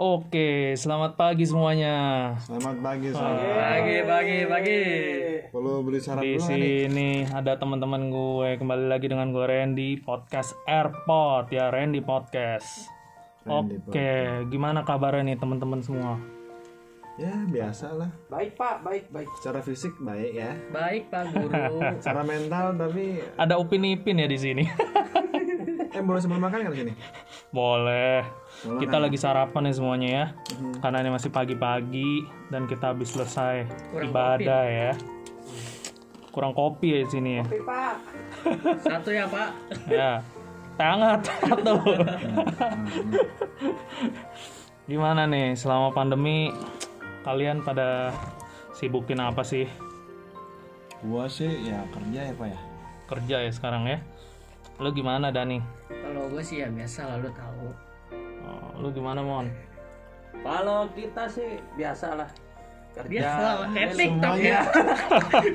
Oke, selamat pagi semuanya. Selamat pagi, selamat Pagi, pagi, pagi. Perlu beli syarat Di nih. sini ada teman-teman gue kembali lagi dengan gue Randy podcast Airport ya Randy podcast. Randy Oke, gimana kabarnya nih teman-teman semua? Ya biasa lah. Baik pak, baik, baik. Secara fisik baik ya. Baik pak guru. Secara mental tapi Ada Upin Ipin ya di sini. eh boleh sebelum makan kan di sini? Boleh. Boleh Kita lagi sarapan nih semuanya ya. Karena ini masih pagi-pagi dan kita habis selesai ibadah ya. Kurang kopi ya di sini ya. Oke pak. Satu ya pak. ya hangat satu gimana nih selama pandemi kalian pada sibukin apa sih Gua sih ya kerja ya pak ya. kerja ya sekarang ya lu gimana Dani Kalau gue sih ya biasa lalu tahu. Oh, lu gimana Mon Kalau kita sih biasa lah kerja. Biasa lah, kayak TikTok semuanya. ya.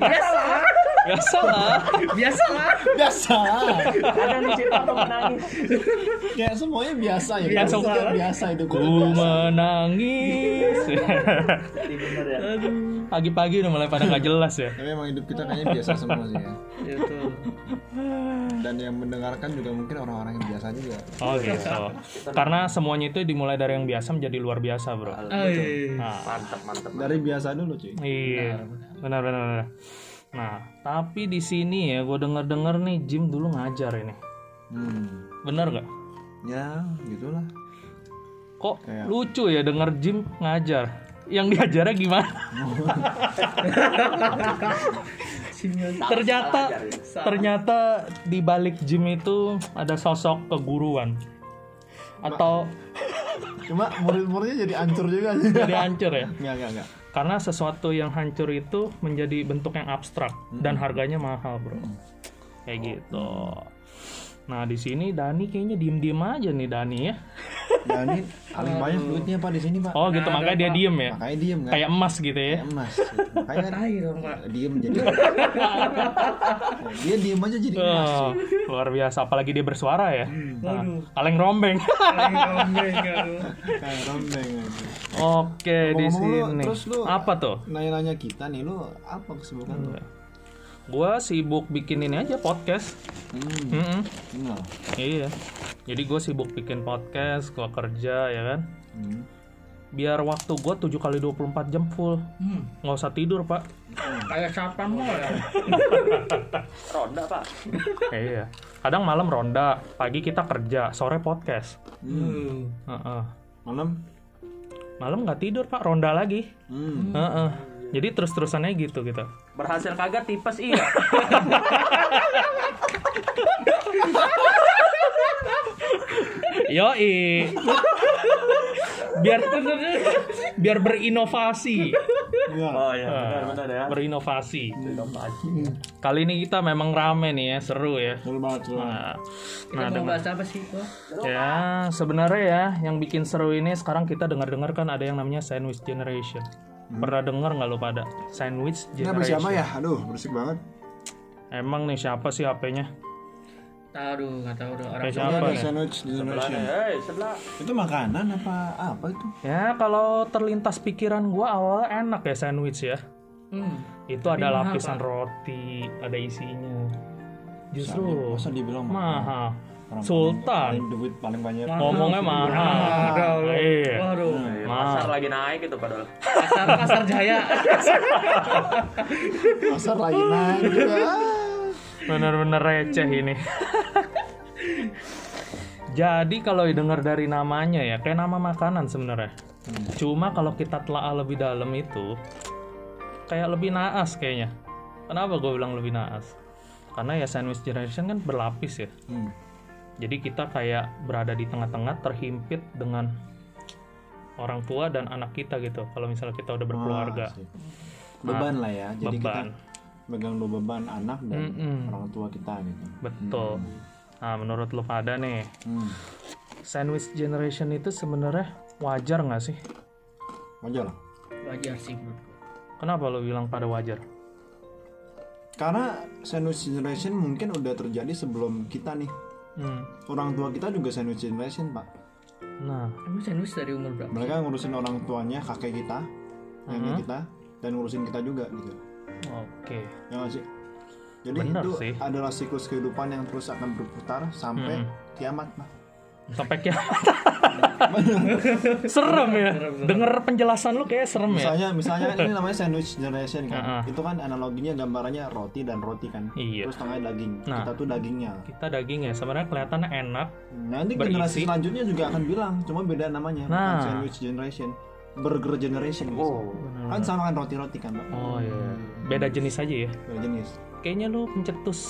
Biasa lah, biasa lah biasa lah. Biasa. Ada nih cerita tuh menangis. Kayak semuanya biasa ya. Biasa. Maksudnya biasa itu ku menangis Jadi bener ya. Pagi-pagi udah mulai pada nggak jelas ya Tapi emang hidup kita kayaknya biasa semua sih ya. Itu. Dan yang mendengarkan juga mungkin orang-orang yang biasa juga. oh gitu karena semuanya itu dimulai dari yang biasa menjadi luar biasa bro nah Mantap, mantap. Dari biasa dulu cuy. Iya, benar benar benar. Nah, tapi di sini ya, gue denger dengar nih Jim dulu ngajar ini, Hmm. bener gak? Ya gitulah. Kok Kayak- lucu ya denger Jim ngajar? Yang diajarnya gimana? ternyata ternyata di balik Jim itu ada sosok keguruan atau Cuma murid-muridnya jadi ancur juga sih. jadi hancur ya? Enggak, enggak, enggak. Karena sesuatu yang hancur itu menjadi bentuk yang abstrak dan harganya mahal, bro. Kayak gitu. Nah, di sini Dani kayaknya diem-diem aja nih Dani ya. Nah ini paling banyak duitnya pak di sini pak. Oh, gitu makanya dia diem ya. Makanya diem kan. Kayak emas gitu ya. Kayak emas. gitu. Makanya dong pak. diem jadi. dia diem aja jadi emas. Oh, luar biasa apalagi dia bersuara ya. Nah, kaleng rombeng. Kayak rombeng. Oke, di Ngomong-ngomong lu, sini. terus lu- Apa tuh? Nanya-nanya kita nih lu apa kesibukan lu? Gua sibuk bikin ini aja podcast. Hmm. Mm-mm. Enggak. Iya. Jadi gue sibuk bikin podcast, gua kerja ya kan. Hmm. Biar waktu gue 7 kali 24 jam full. Hmm. Nggak usah tidur, Pak. Kayak satpam mall ya. Ronda pak. iya. Kadang malam ronda, pagi kita kerja, sore podcast. Hmm. Heeh. Malam? Malam nggak tidur, Pak. Ronda lagi. Hmm. Heeh. Jadi terus-terusannya gitu gitu. Berhasil kagak tipes iya. Yoi. biar biar berinovasi. Enggak. Oh iya, benar benar ya. Berinovasi. Inovasi. Kali ini kita memang rame nih ya, seru ya. Seru banget, seru. Nah, Kita nah mau dengan- bahas apa sih? Oh. ya sebenarnya ya yang bikin seru ini sekarang kita dengar-dengar kan ada yang namanya sandwich generation. Pernah dengar nggak lo pada sandwich Ini apa siapa generation? ya? Aduh, berisik banget. Emang nih siapa sih HP-nya? Tahu nggak tahu dong orang. Ini siapa ya? sandwich generation. Hei, sebelah. Itu makanan apa apa itu? Ya kalau terlintas pikiran gua awalnya enak ya sandwich ya. Hmm. Itu ada lapisan roti, ada isinya. Justru Masa dibilang mahal. Orang Sultan paling duit paling banyak. ngomongnya mahal. Iya. Waduh. Mahal. Pasar lagi naik itu padahal. Pasar pasar jaya. Pasar lagi naik juga. Bener-bener receh ini. Jadi kalau dengar dari namanya ya, kayak nama makanan sebenarnya. Cuma kalau kita telah lebih dalam itu, kayak lebih naas kayaknya. Kenapa gue bilang lebih naas? Karena ya sandwich generation kan berlapis ya. Hmm. Jadi kita kayak berada di tengah-tengah terhimpit dengan orang tua dan anak kita gitu. Kalau misalnya kita udah berkeluarga. Ah, sih. Beban lah ya. Jadi Beban. kita megang dua beban anak dan Mm-mm. orang tua kita gitu. Betul. Nah, menurut lo pada nih, Hmm. sandwich generation itu sebenarnya wajar nggak sih? Wajar lah. Wajar sih menurutku. Kenapa lo bilang pada wajar? Karena sandwich generation mungkin udah terjadi sebelum kita nih. Hmm. Orang tua kita juga sandwich generation, Pak. Nah, Emang sandwich dari umur berapa? mereka ngurusin orang tuanya kakek kita nenek Mhm. kita dan ngurusin kita juga gitu oke. ya nggak sih jadi Bener itu sih. adalah siklus kehidupan yang terus akan berputar sampai Mhm. kiamat Pak. Sampai kiamat. serem ya. Dengar penjelasan lu kayak serem ya. misalnya misalnya ini namanya sandwich generation kan Ah, ah. itu kan analoginya gambarannya roti dan roti kan Iya. terus tengahnya daging Nah. kita tuh dagingnya Kita daging ya, sebenarnya kelihatannya enak. nanti Berisi. generasi selanjutnya juga akan bilang cuma beda namanya bukan Nah. sandwich generation burger generation gitu. Oh, kan sama kan roti-roti kan Pak Oh iya. Beda jenis aja ya. beda jenis Kayaknya lu pencetus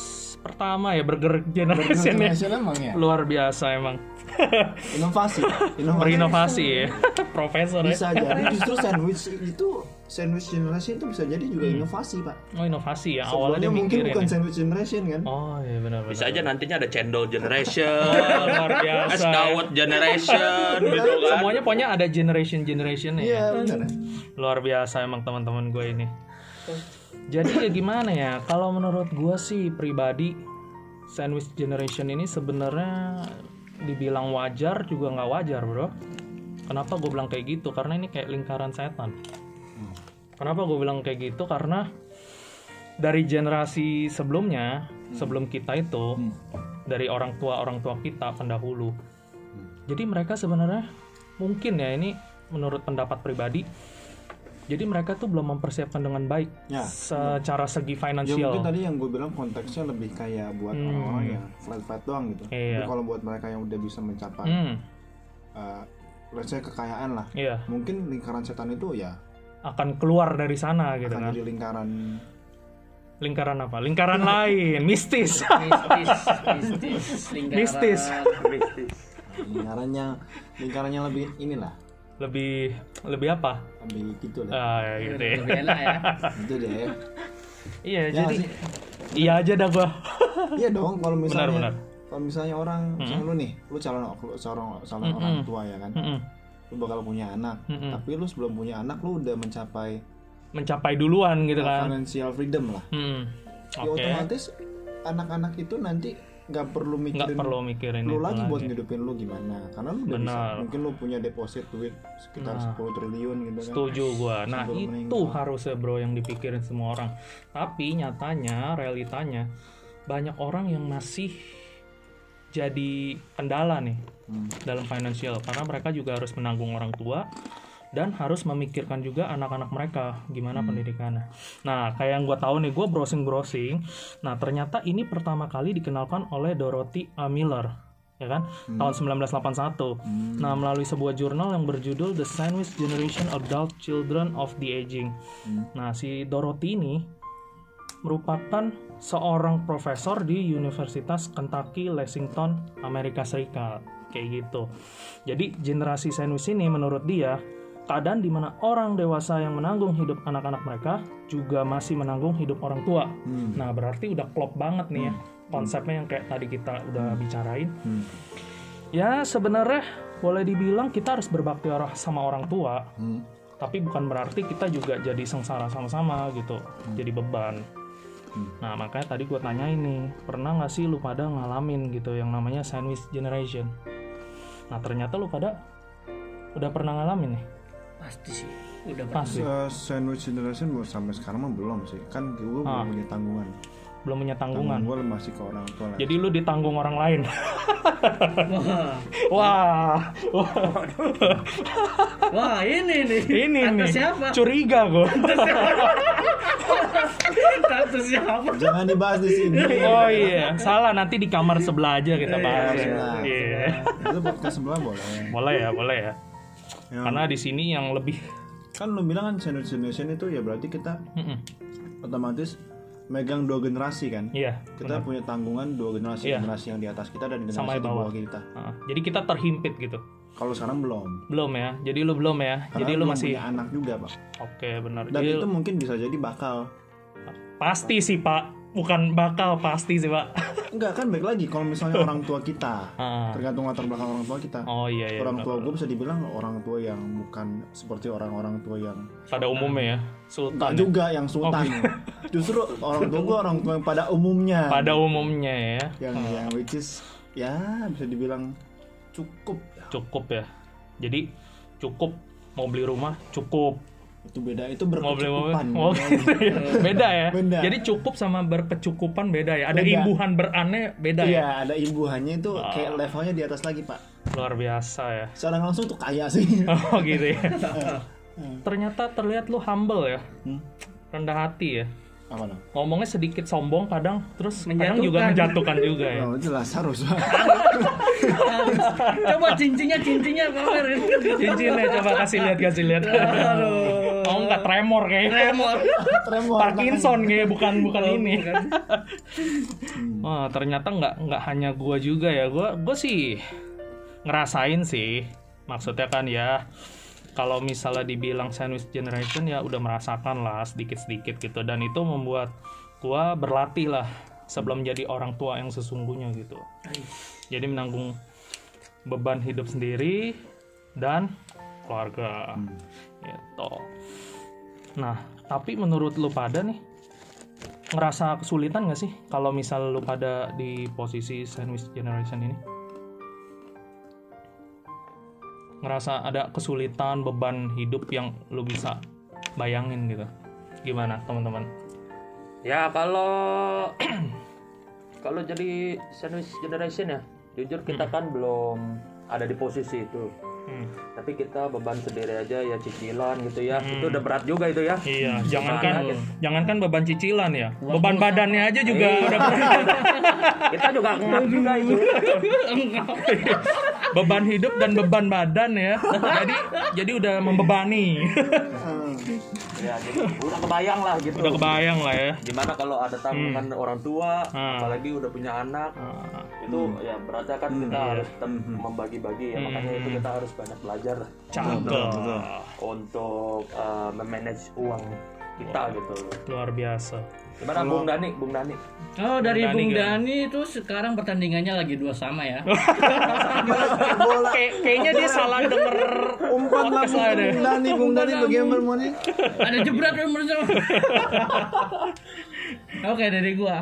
pertama ya burger burger generation ya. emang ya Luar biasa emang. inovasi inovasi Berinovasi ya. Profesor ya. bisa jadi justru sandwich itu sandwich generation itu bisa jadi juga inovasi pak Oh inovasi ya. Awalnya sebelumnya mungkin bukan ya. sandwich generation kan Oh iya benar benar. Bisa aja nantinya ada cendol generation, luar biasa. es dawet generation gitu kan. Semuanya pokoknya ada generation generation ya. iya benar Luar biasa emang teman-teman gue ini. Jadi ya gimana ya? Kalau menurut gue sih pribadi sandwich generation ini sebenarnya dibilang wajar juga nggak wajar bro. Kenapa gue bilang kayak gitu? Karena ini kayak lingkaran setan. Kenapa gue bilang kayak gitu? Karena dari generasi sebelumnya, sebelum kita itu, dari orang tua orang tua kita pendahulu. Jadi mereka sebenarnya mungkin ya ini menurut pendapat pribadi. Jadi mereka tuh belum mempersiapkan dengan baik ya secara segi ya finansial. mungkin tadi yang gue bilang konteksnya lebih kayak buat Hmm. orang-orang yang flat flat doang gitu Iya. tapi kalau buat mereka yang udah bisa mencapai Hmm, uh, let's say kekayaan lah iya, mungkin lingkaran setan itu ya akan keluar dari sana gitu akan kan. jadi lingkaran Lingkaran apa? Lingkaran lain, mistis. Mistis, mistis, lingkaran. Mistis. lingkarannya lingkarannya lebih inilah lebih lebih apa? lebih gitu lah Ah, ya gitu ya. Lebih enak ya. itu deh Iya, Ya jadi sih? iya aja dah gua. iya dong kalau misalnya benar. kalau misalnya orang misalnya lu nih lu calon lu calon calon Mm-mm. orang tua ya kan Mm-mm. lu bakal punya anak Mm-mm. tapi lu sebelum punya anak lu udah mencapai Mencapai duluan gitu kan. financial freedom lah Hmm. ya Oke. otomatis anak-anak itu nanti nggak perlu Nggak mikirin perlu mikirin lu lagi buat lagi. ngidupin lu gimana karena lu udah bisa mungkin lu punya deposit duit sekitar Nah. 10 triliun gitu kan Setuju gua. Nah, Sebelum itu meninggal. harusnya bro yang dipikirin semua orang. Tapi nyatanya, realitanya banyak orang yang masih jadi kendala nih Hmm. dalam financial karena mereka juga harus menanggung orang tua dan harus memikirkan juga anak-anak mereka gimana Hmm. pendidikannya. Nah, kayak yang gue tahu nih, gue browsing-browsing. Nah, ternyata ini pertama kali dikenalkan oleh Dorothy A. Miller, ya kan, tahun 1981. Hmm. Nah, melalui sebuah jurnal yang berjudul The Sandwich Generation Adult Children of the Aging. Hmm. Nah, si Dorothy ini merupakan seorang profesor di Universitas Kentucky Lexington, Amerika Serikat. Kayak gitu. Jadi, generasi sandwich ini menurut dia keadaan di mana orang dewasa yang menanggung hidup anak-anak mereka juga masih menanggung hidup orang tua. Hmm. Nah, berarti udah klop banget nih ya konsepnya yang kayak tadi kita udah bicarain. Hmm. Ya, sebenarnya boleh dibilang kita harus berbakti orang sama orang tua, Hmm. tapi bukan berarti kita juga jadi sengsara sama-sama gitu, jadi beban. Hmm. Nah, makanya tadi gue tanya ini, pernah nggak sih lu pada ngalamin gitu yang namanya sandwich generation? Nah, ternyata lu pada udah pernah ngalamin nih. Pasti sih. Udah Pasti. Se- sandwich generation gua sampai sekarang mah belum sih kan gue Ah. belum punya tanggungan Belum punya tanggungan tanggungan. gue masih ke orang tua lah Jadi lu ditanggung orang lain. Wah, Wah, wah ini nih. ini Kata nih. siapa? Curiga gue. Siapa? jangan dibahas di sini Oh iya, salah nanti di kamar sebelah aja kita bahas. ya. sebelah. Iya. itu podcast sebelah boleh Boleh ya, boleh ya. Ya, Karena di sini yang lebih kan lu bilang kan sandwich generation itu ya berarti kita Mm-mm. otomatis megang dua generasi kan Iya. kita punya tanggungan dua generasi Iya. generasi yang di atas kita dan generasi Sama di bawah. kita Heeh. jadi kita terhimpit gitu. kalau sekarang belum Belum ya. Jadi lu belum ya. Karena jadi lu masih punya anak juga pak Oke, benar. dan Jadi itu mungkin bisa jadi bakal pasti sih, Pak. Bukan bakal pasti sih, Pak. enggak kan baik lagi kalau misalnya orang tua kita Ah. tergantung latar belakang orang tua kita Oh iya iya. orang tua gue bisa dibilang orang tua yang bukan seperti orang-orang tua yang pada umumnya ya. enggak Sultan. ya? juga yang sultan justru orang tua gue orang tua yang pada umumnya Pada umumnya ya. yang yang which is ya bisa dibilang cukup cukup ya jadi cukup mau beli rumah cukup Itu beda, itu mobil berkecukupan. oh, gitu ya. beda ya Beda. jadi cukup sama berkecukupan beda ya ada Beda. imbuhan beraneh beda ya Iya, ada imbuhannya itu kayak levelnya di atas lagi, Pak. luar biasa ya Secara langsung tuh kaya sih. oh gitu ya ternyata terlihat lu humble ya Hmm. rendah hati ya Apa dong? ngomongnya sedikit sombong kadang terus kadang juga menjatuhkan juga ya Oh, jelas harus. Coba cincinnya cincinnya cincinnya coba kasih lihat kasih lihat oh enggak tremor kayaknya. Tremor. Tremor. Parkinson kayak bukan bukan ini. Wah ternyata nggak nggak hanya gua juga ya. Gua gua sih ngerasain sih. Maksudnya kan ya kalau misalnya dibilang sandwich generation ya udah merasakan lah sedikit-sedikit gitu. Dan itu membuat gua berlatih lah sebelum jadi orang tua yang sesungguhnya gitu. Jadi menanggung beban hidup sendiri dan keluarga gitu. Nah tapi menurut lu pada nih ngerasa kesulitan gak sih kalau misal lu pada di posisi sandwich generation ini? Ngerasa ada kesulitan beban hidup yang lu bisa bayangin gitu? Gimana teman-teman? Ya kalau kalau jadi sandwich generation ya, jujur kita kan belum ada di posisi itu. Hmm. Tapi kita beban sendiri aja ya cicilan gitu ya. Itu udah berat juga itu ya. iya Gimana jangankan gitu. jangankan beban cicilan ya beban badannya aja juga udah Kita juga ngap juga itu. beban hidup dan beban badan ya jadi jadi udah membebani ya, jadi udah kebayang lah gitu. udah kebayang lah ya. Gimana kalau ada tanggungan orang tua, Hmm. apalagi udah punya anak, Ah, itu ya beratnya kan kita harus tetap membagi-bagi ya. Makanya itu kita harus banyak belajar cakep. Untuk uh, memanage uang kita gitu. luar biasa Gimana Bung Dani? Bung Dani? Oh dari Dani Bung? Dani itu sekarang pertandingannya lagi dua sama ya. Kayak- kayaknya dia salah denger Umpan lah deh. Bung Dani, Bung Dani bagaimana mau nih? Ada jebret. Oke dari gua.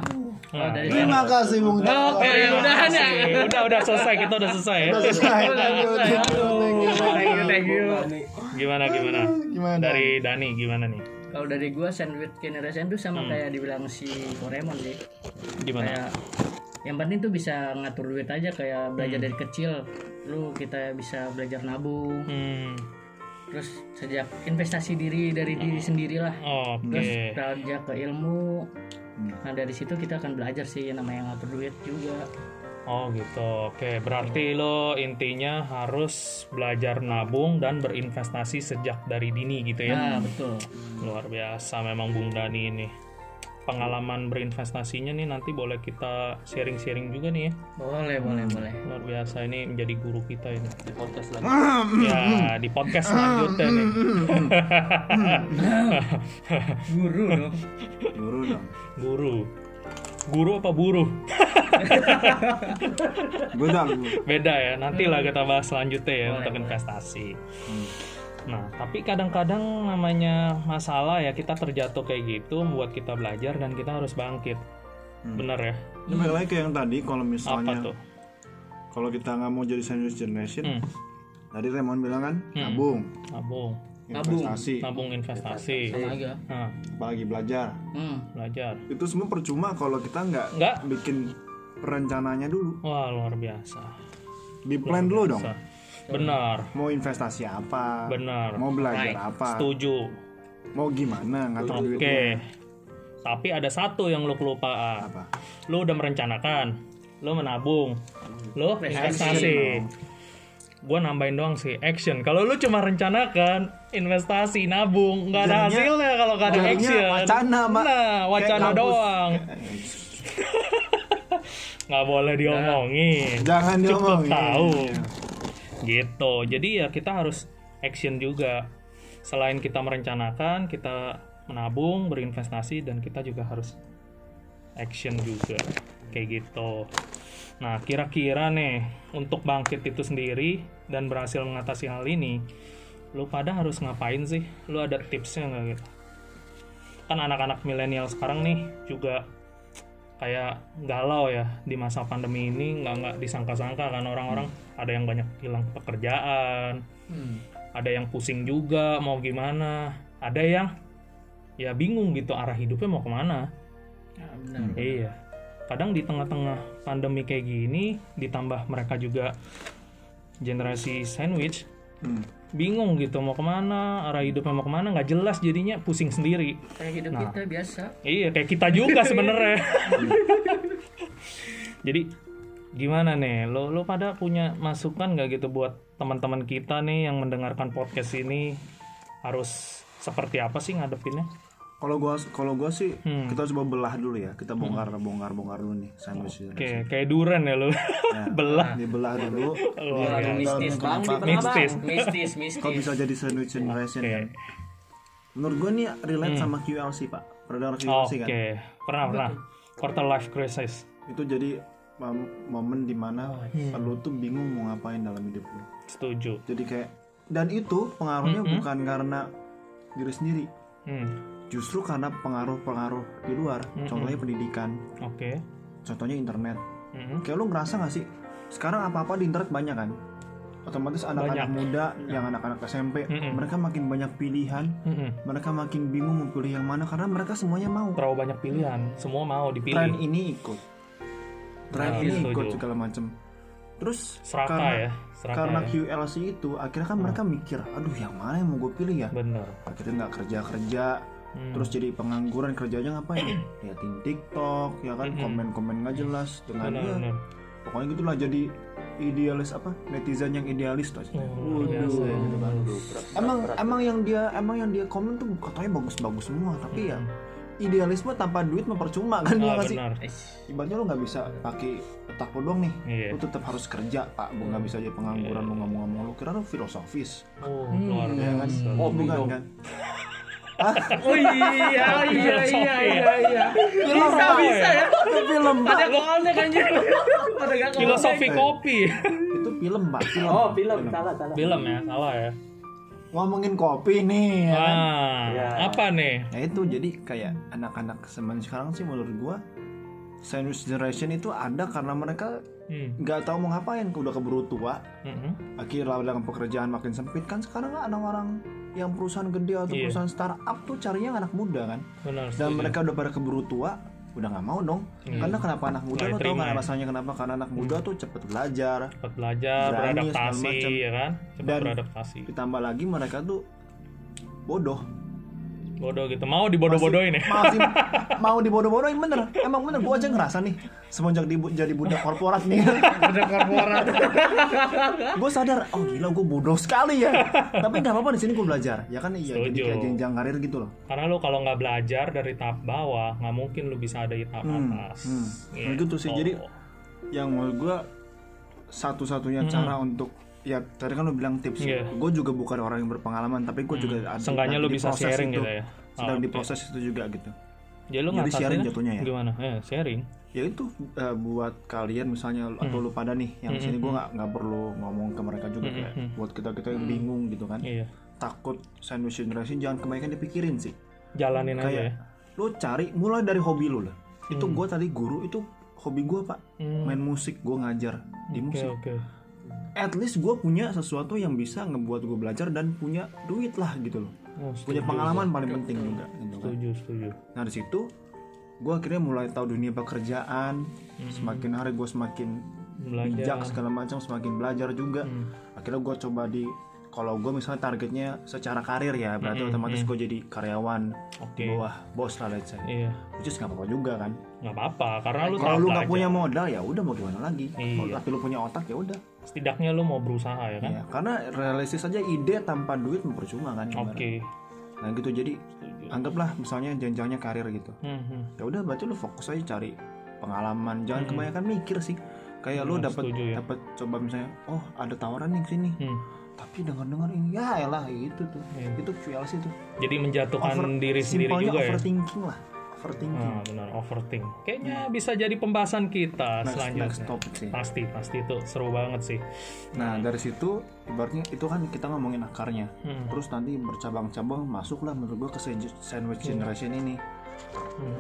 Oh, dari saya. Terima kasih Bung Dani. Oke, ya udahan ya. udah udah selesai kita udah selesai ya Udah selesai. Thank you, thank you. gimana gimana Gimana? dari Dani gimana nih Kalau dari gua sandwich generation tuh sama kayak dibilang si Koremon sih. gimana Kayak yang penting tuh bisa ngatur duit aja kayak belajar dari kecil. Lu kita bisa belajar nabung. hmm Terus sejak investasi diri dari diri sendiri lah. oke Terus belajar ke ilmu. Nah dari situ kita akan belajar sih yang namanya ngatur duit juga. Oh gitu, oke. Berarti lo intinya harus belajar nabung dan berinvestasi sejak dari dini gitu ya. Nah betul. Luar biasa memang Bung Dani ini. Pengalaman berinvestasinya nih nanti boleh kita sharing-sharing juga nih ya. Boleh boleh boleh. Luar biasa ini menjadi guru kita ini. Di podcast lagi. Ya, di podcast selanjutnya nih. Guru dong. Guru dong. Guru. Guru apa buruh? Gudang. Beda ya. Nantilah kita bahas selanjutnya ya untuk investasi. Nah, tapi kadang-kadang namanya masalah ya kita terjatuh kayak gitu membuat kita belajar dan kita harus bangkit. Bener ya? Ini balik lagi ke yang tadi kalau Apa misalnya tuh? kalau kita nggak mau jadi sandwich generation, Hmm, tadi Raymond bilang kan nabung, nabung, investasi, nabung investasi. Sama aja. Nah, apalagi belajar. Hmm. belajar. Itu semua percuma kalau kita nggak Enggak? bikin perencananya dulu. Wah, luar biasa. Di plan dulu dong. Benar, Mau investasi apa? benar. Mau belajar apa? Setuju. Mau gimana ngatur Oke. Tapi ada satu yang lo kelupaan. Apa? Lo udah merencanakan, lo menabung, lo investasi. Gue nambahin doang sih action. Kalau lo cuma rencanakan investasi, nabung, nggak ada hasilnya kalau nggak ada action. wacana, Mak. Nah, wacana doang. Nggak boleh diomongin. Jangan Cukup diomongin. tahu. Gitu. Jadi ya kita harus action juga. Selain kita merencanakan, kita menabung, berinvestasi dan kita juga harus action juga. Kayak gitu. Nah, kira-kira nih untuk bangkit itu sendiri dan berhasil mengatasi hal ini, lu pada harus ngapain sih? Lu ada tipsnya nggak gitu? Kan anak-anak milenial sekarang nih juga kayak galau ya di masa pandemi ini nggak nggak disangka-sangka kan orang-orang ada yang banyak hilang pekerjaan ada yang pusing juga mau gimana ada yang ya bingung gitu arah hidupnya mau ke mana Ya, benar. iya kadang di tengah-tengah pandemi kayak gini ditambah mereka juga generasi sandwich Hmm. bingung gitu mau ke mana arah hidupnya mau ke mana nggak jelas jadinya pusing sendiri Kayak hidup Nah. kita biasa. Iya, kayak kita juga sebenarnya. Jadi gimana nih? Lo lo pada punya masukan nggak gitu buat teman-teman kita nih yang mendengarkan podcast ini harus seperti apa sih ngadepinnya? Kalau gua kalau gua sih Hmm. kita coba belah dulu ya. Kita bongkar bongkar bongkar dulu nih sandwich ini. Kayak kayak duren ya lo. Belah. Dibelah dulu. Luar Biar biasa. mistis banget. Mistis. Mistis, mistis. Kok bisa jadi sandwich generation Oke. kan? Menurut gua nih relate sama QLC pak. Pernah dengar QLC Oke, kan? pernah pernah. Quarter life crisis. Itu jadi mom- momen di mana Hmm. lu tuh bingung mau ngapain dalam hidup lu. Setuju. Jadi kayak dan itu pengaruhnya bukan karena diri sendiri, Hmm. Justru karena pengaruh-pengaruh di luar. Contohnya pendidikan, Oke. contohnya internet. Hmm. Kayak lu ngerasa gak sih sekarang apa-apa di internet banyak kan? Otomatis anak-anak muda yang anak-anak SMP, Mm-mm. mereka makin banyak pilihan, Mm-mm. mereka makin bingung mau pilih yang mana karena mereka semuanya mau. Terlalu banyak pilihan, semua mau Tren dipilih. ini ikut, tren Nah, ini ikut segala macam. Terus Seraka karena ya, seraka karena ya. QLC itu akhirnya kan mereka mikir, aduh yang mana yang mau gue pilih ya? Bener. Akhirnya nggak kerja kerja, Hmm. terus jadi pengangguran kerjanya ngapain? Liatin TikTok, ya kan? Komen-komen nggak jelas dengan Bener, ya, bener. pokoknya gitulah jadi idealis apa? Netizen yang idealis tuh Oh, biasa ya. gitu kan. emang emang yang dia emang yang dia komen tuh katanya bagus-bagus semua tapi ya idealisme tanpa duit mah percuma kan? Ah, lu nggak sih? benar. ibaratnya lu nggak bisa pakai otak lu doang nih. Iya. lu tetap harus kerja pak. Lu nggak bisa jadi pengangguran lu ngomong-ngomong. Lu kira lu filosofis. Oh, luar ya kan? biasa. oh bukan kan Oh iya, iya, iya, iya, iya. Bisa, bisa ya. itu film pak Ada golnya kan jadi. Ada gak Filosofi kopi. itu film pak film Oh, film salah salah. Film ya, salah ya. ngomongin kopi nih ya kan? Ah, Ya. apa nih? Nah itu jadi kayak anak-anak zaman sekarang sih menurut gua sandwich generation itu ada karena mereka Hmm. nggak tahu mau ngapain udah keburu tua Mm-mm. akhirnya ladang pekerjaan makin sempit kan sekarang kan orang-orang yang perusahaan gede atau Iya. perusahaan startup tuh carinya anak muda kan Benar. dan setuju. mereka udah pada keburu tua udah nggak mau dong karena kenapa anak muda Nggak lo tau nggak ya. alasannya kenapa karena anak muda tuh cepet belajar cepat belajar, Berani, beradaptasi ya kan? Cepat Dan- beradaptasi. ditambah lagi mereka tuh bodoh Bodoh gitu. Mau dibodoh-bodohin ya? masih mau dibodoh-bodohin bener emang bener gua aja ngerasa nih semenjak dibu- jadi budak korporat nih Ada korporat. gue sadar oh gila gue bodoh sekali ya tapi nggak apa-apa di sini gue belajar ya kan iya jadi kayak jenjang karir gitu loh Karena lu kalau nggak belajar dari tahap bawah, nggak mungkin lu bisa ada di tahap Hmm, atas. hmm. Gitu. Nah, gitu sih. Jadi- yang menurut gue satu-satunya cara untuk ya tadi kan lu bilang tips Iya. gue juga bukan orang yang berpengalaman tapi gue juga ada Seenggaknya di bisa proses sharing itu. gitu ya. sedang Oh, oke. diproses itu juga gitu Jadi lu Jadi sharing jatuhnya ya? Gimana? Eh, sharing. ya itu eh, buat kalian misalnya atau Hmm. lu pada nih yang sini gue nggak nggak perlu ngomong ke mereka juga Hmm, kayak hmm. buat kita kita yang bingung gitu kan Iya. takut sandwich generation jangan kebanyakan dipikirin sih Jalanin aja kayak ya. lu cari mulai dari hobi lu lah itu gue tadi guru itu hobi gue pak Hmm. main musik gue ngajar di Oke, musik oke. At least gue punya sesuatu yang bisa ngebuat gue belajar dan punya duit lah gitu loh Oh, punya setuju. pengalaman paling penting juga gitu kan. Setuju, setuju. nah di situ gue akhirnya mulai tahu dunia pekerjaan Hmm. semakin hari gue semakin Belajar. bijak segala macam semakin belajar juga Hmm. akhirnya gue coba di kalau gue misalnya targetnya secara karir ya berarti Hmm, otomatis gue jadi karyawan di bawah bos lah let's say Iya. which is nggak apa-apa juga kan Nggak apa-apa, karena lu kalau lu nggak belajar. punya modal ya udah mau gimana lagi Iya. Mau- tapi lu punya otak ya udah Setidaknya lu mau berusaha ya kan? Ya, karena realistis aja ide tanpa duit percuma kan Oke. ibarat. nah gitu jadi anggaplah misalnya jenjangnya karir gitu Hmm, hmm. ya udah berarti lu fokus aja cari pengalaman jangan kebanyakan mikir sih kayak lu Hmm, dapat setuju ya. dapat coba misalnya oh ada tawaran nih sini Hmm. tapi dengar dengar ini ya elah itu tuh Iya. itu QLC tuh Jadi menjatuhkan Over- diri sendiri simpelnya juga ya. overthinking lah overthinking Ah, benar overthink. Kayaknya bisa jadi pembahasan kita next, selanjutnya. next topic sih Pasti, pasti itu seru banget sih. nah dari situ ibaratnya itu kan kita ngomongin akarnya Hmm. terus nanti bercabang-cabang masuklah menurut gua ke sandwich- Iya. generation ini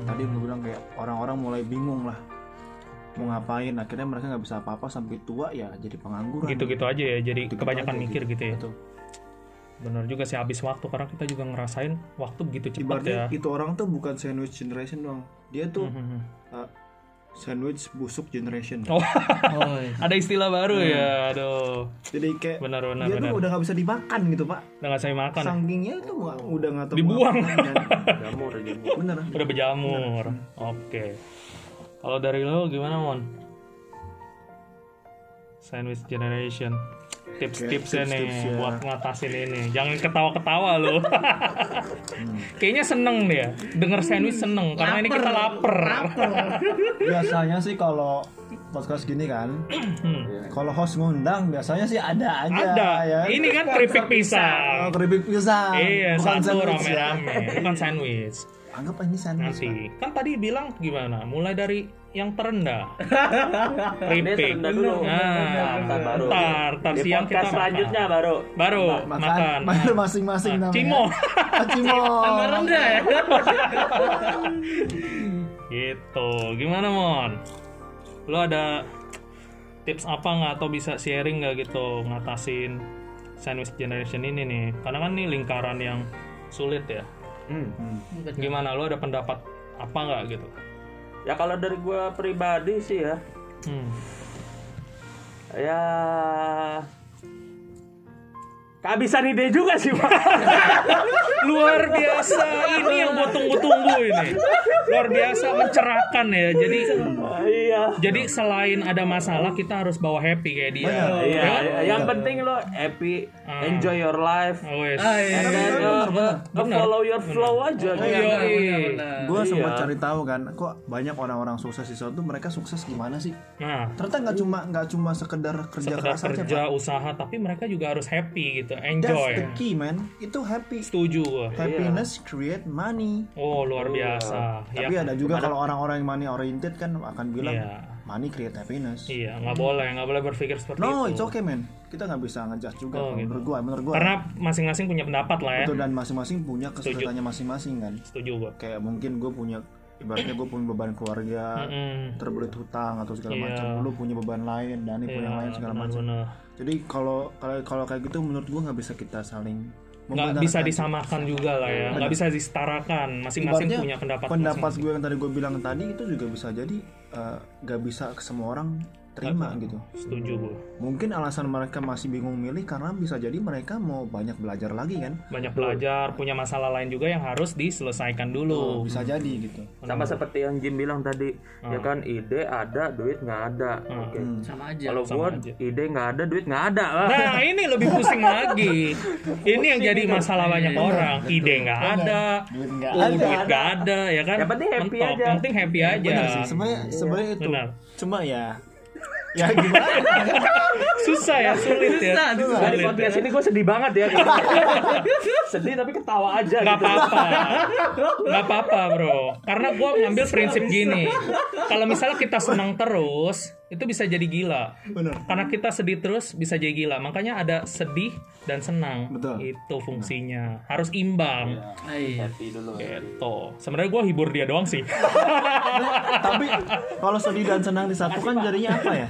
tadi gue bilang kayak orang-orang mulai bingung lah mau ngapain akhirnya mereka nggak bisa apa-apa sampai tua ya jadi pengangguran gitu-gitu aja ya jadi Gitu-gitu kebanyakan aja, mikir gitu ya Betul. Bener juga sih habis waktu karena kita juga ngerasain waktu begitu cepat ibaratnya ya. itu orang tuh bukan sandwich generation doang. Dia tuh Mhm. uh, sandwich busuk generation. Oh. Oh, iya. ada istilah baru Hmm. ya aduh. Jadi kayak benar benar dia benar. tuh udah nggak bisa dimakan gitu pak. Udah nggak saya makan ya? sanggingnya itu nggak- udah nggak tahu Dibuang. jamur jamur. Bener. Udah berjamur. Oke. Kalau dari lo gimana mon? Sandwich generation tips-tipsnya nih tips-tipsnya. buat ngatasin ini. Jangan ketawa-ketawa lo kayaknya seneng dia denger sandwich seneng karena ini kita lapar. Biasanya sih kalau podcast gini kan Hmm. kalau host ngundang biasanya sih ada aja ada. ya. Ini kan keripik Oh, pisang. Keripik pisang. Iya bukan satu sandwich ya. rame-rame bukan sandwich. Anggap ini sandwich nanti kan tadi bilang gimana? Mulai dari yang terendah. Keripik terendah dulu. Nah Ntar baru. ntar siang kita makan. selanjutnya baru. Baru makan, makan, makan masing-masing namanya. Cimo Ah, Cimo Tambah rendah ya. gitu. Gimana mon? Lo ada tips apa nggak atau bisa sharing nggak gitu ngatasin sandwich generation ini nih? Karena kan ini lingkaran yang sulit ya. Hmm. gimana? Lo ada pendapat apa nggak gitu ya kalau dari gua pribadi sih ya hmm. ya kehabisan ide juga sih pak. Luar biasa. Ini yang gue tunggu-tunggu ini. Luar biasa mencerahkan ya. Jadi iya. jadi selain ada masalah kita harus bawa happy kayak dia. Iya yang penting lo happy enjoy your life Oh, wes. and then uh, uh, follow your flow aja. Gitu. Yoi. gue Iya. sempat cari tahu kan kok banyak orang-orang sukses di suatu mereka sukses gimana sih? Nah. Ternyata nggak cuma nggak cuma sekedar kerja sekedar keras aja kerja pak. usaha tapi mereka juga harus happy gitu that's enjoy the key man. Itu happy. Setuju gua. happiness create money. Oh luar biasa. Ya tapi ada juga kalau orang-orang yang money oriented kan akan bilang Iya. money create happiness. Iya nggak boleh nggak boleh berpikir seperti no itu. it's okay man. Kita nggak bisa ngejudge juga Oh, gitu. menurut gua menurut gua. Karena masing-masing punya pendapat lah ya. Itu dan masing-masing punya kesulitannya masing-masing kan. Setuju gua. Kayak mungkin gue punya ibaratnya gue punya beban keluarga Mm-mm. terbelit hutang atau segala Iya. macam lu punya beban lain Dani punya yang lain segala macam jadi kalau kalau kalau kayak gitu menurut gue nggak bisa kita saling nggak bisa disamakan juga lah ya nggak bisa disetarakan masing-masing Ibaratnya punya pendapat pendapat masing-masing. gue yang tadi gue bilang tadi itu juga bisa jadi eh, nggak bisa semua orang terima gitu. Setuju gua. Mungkin alasan mereka masih bingung milih karena bisa jadi mereka mau banyak belajar lagi kan? Banyak belajar punya masalah lain juga yang harus diselesaikan dulu. Bisa jadi gitu. Sama seperti yang Jim bilang tadi ya kan ide ada duit nggak ada. Oke. Sama aja. kalau aja. ide nggak ada duit nggak ada. Lah Nah ini lebih pusing lagi. Ini yang jadi masalah banyak orang. Ide nggak ada, duit nggak oh, duit nggak ada, ya kan? Yang penting happy Mentok. aja. Yang penting happy aja. benar sih. Sebenarnya sebenarnya itu Benar. cuma ya ya gimana Susah ya, sulit ya. dari Sulit. podcast ini gue sedih banget ya sedih tapi ketawa aja Gak gitu. apa-apa, gak apa-apa bro. Karena gue ngambil prinsip gini. Kalau misalnya kita senang terus, itu bisa jadi gila. benar Karena kita sedih terus bisa jadi gila. Makanya ada sedih dan senang. Betul. Itu fungsinya. Harus imbang. Iya. happy dulu Gitu. Sebenarnya gue hibur dia doang sih. tapi kalau sedih dan senang disatukan jadinya apa ya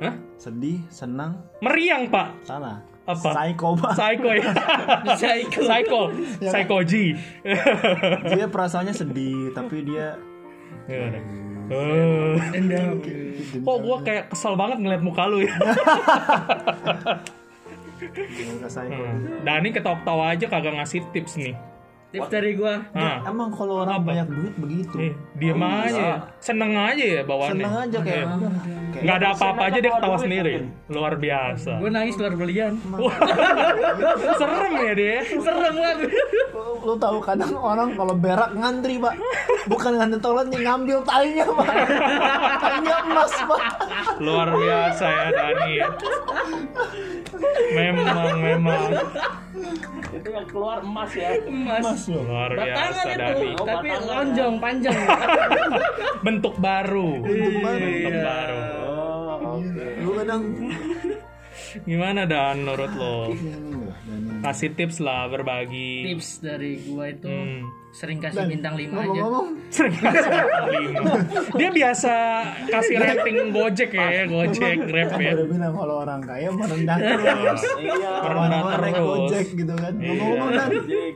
Hah? sedih senang Meriang pak. salah Apa? psycho pak Psycho ya. Psycho. Psycho. Psycho G. dia perasaannya sedih tapi dia Gimana? Eh, Dendam. kok gue kayak kesel banget ngeliat muka lu ya. nggak psycho Dani ketawa-ketawa aja kagak ngasih tips nih. Tips dari gua. Nah, emang kalau orang banyak duit begitu eh, diem aja. Seneng aja ya bawaannya. senang aja kayak udah kayak Nggak ada apa-apa aja dia ketawa sendiri. Luar biasa. Gua nangis keluar belian. Serem ya dia. Serem banget. lu tahu kadang orang kalau berak ngantri pak bukan ngantri toiletnya ngambil talinya pak talinya emas pak Luar biasa ya Dani. Memang, memang. itu yang keluar emas ya Mas. Luar Batangan biasa itu, Dani. tapi lonjong panjang. Bentuk baru. Bentuk baru. Bentuk baru. oh oke lu kadang Gimana dan menurut lo? Iya dan yang- Kasih tips lah berbagi. tips dari gua itu Hmm. sering kasih bintang 5 aja Sering kasih lima. Dia biasa kasih rating Gojek ya, Gojek, Grab kan ya. udah bilang kalau orang kaya merendah terus. Iya. Merendah terus. Gojek gitu kan. Ngomong-ngomong dan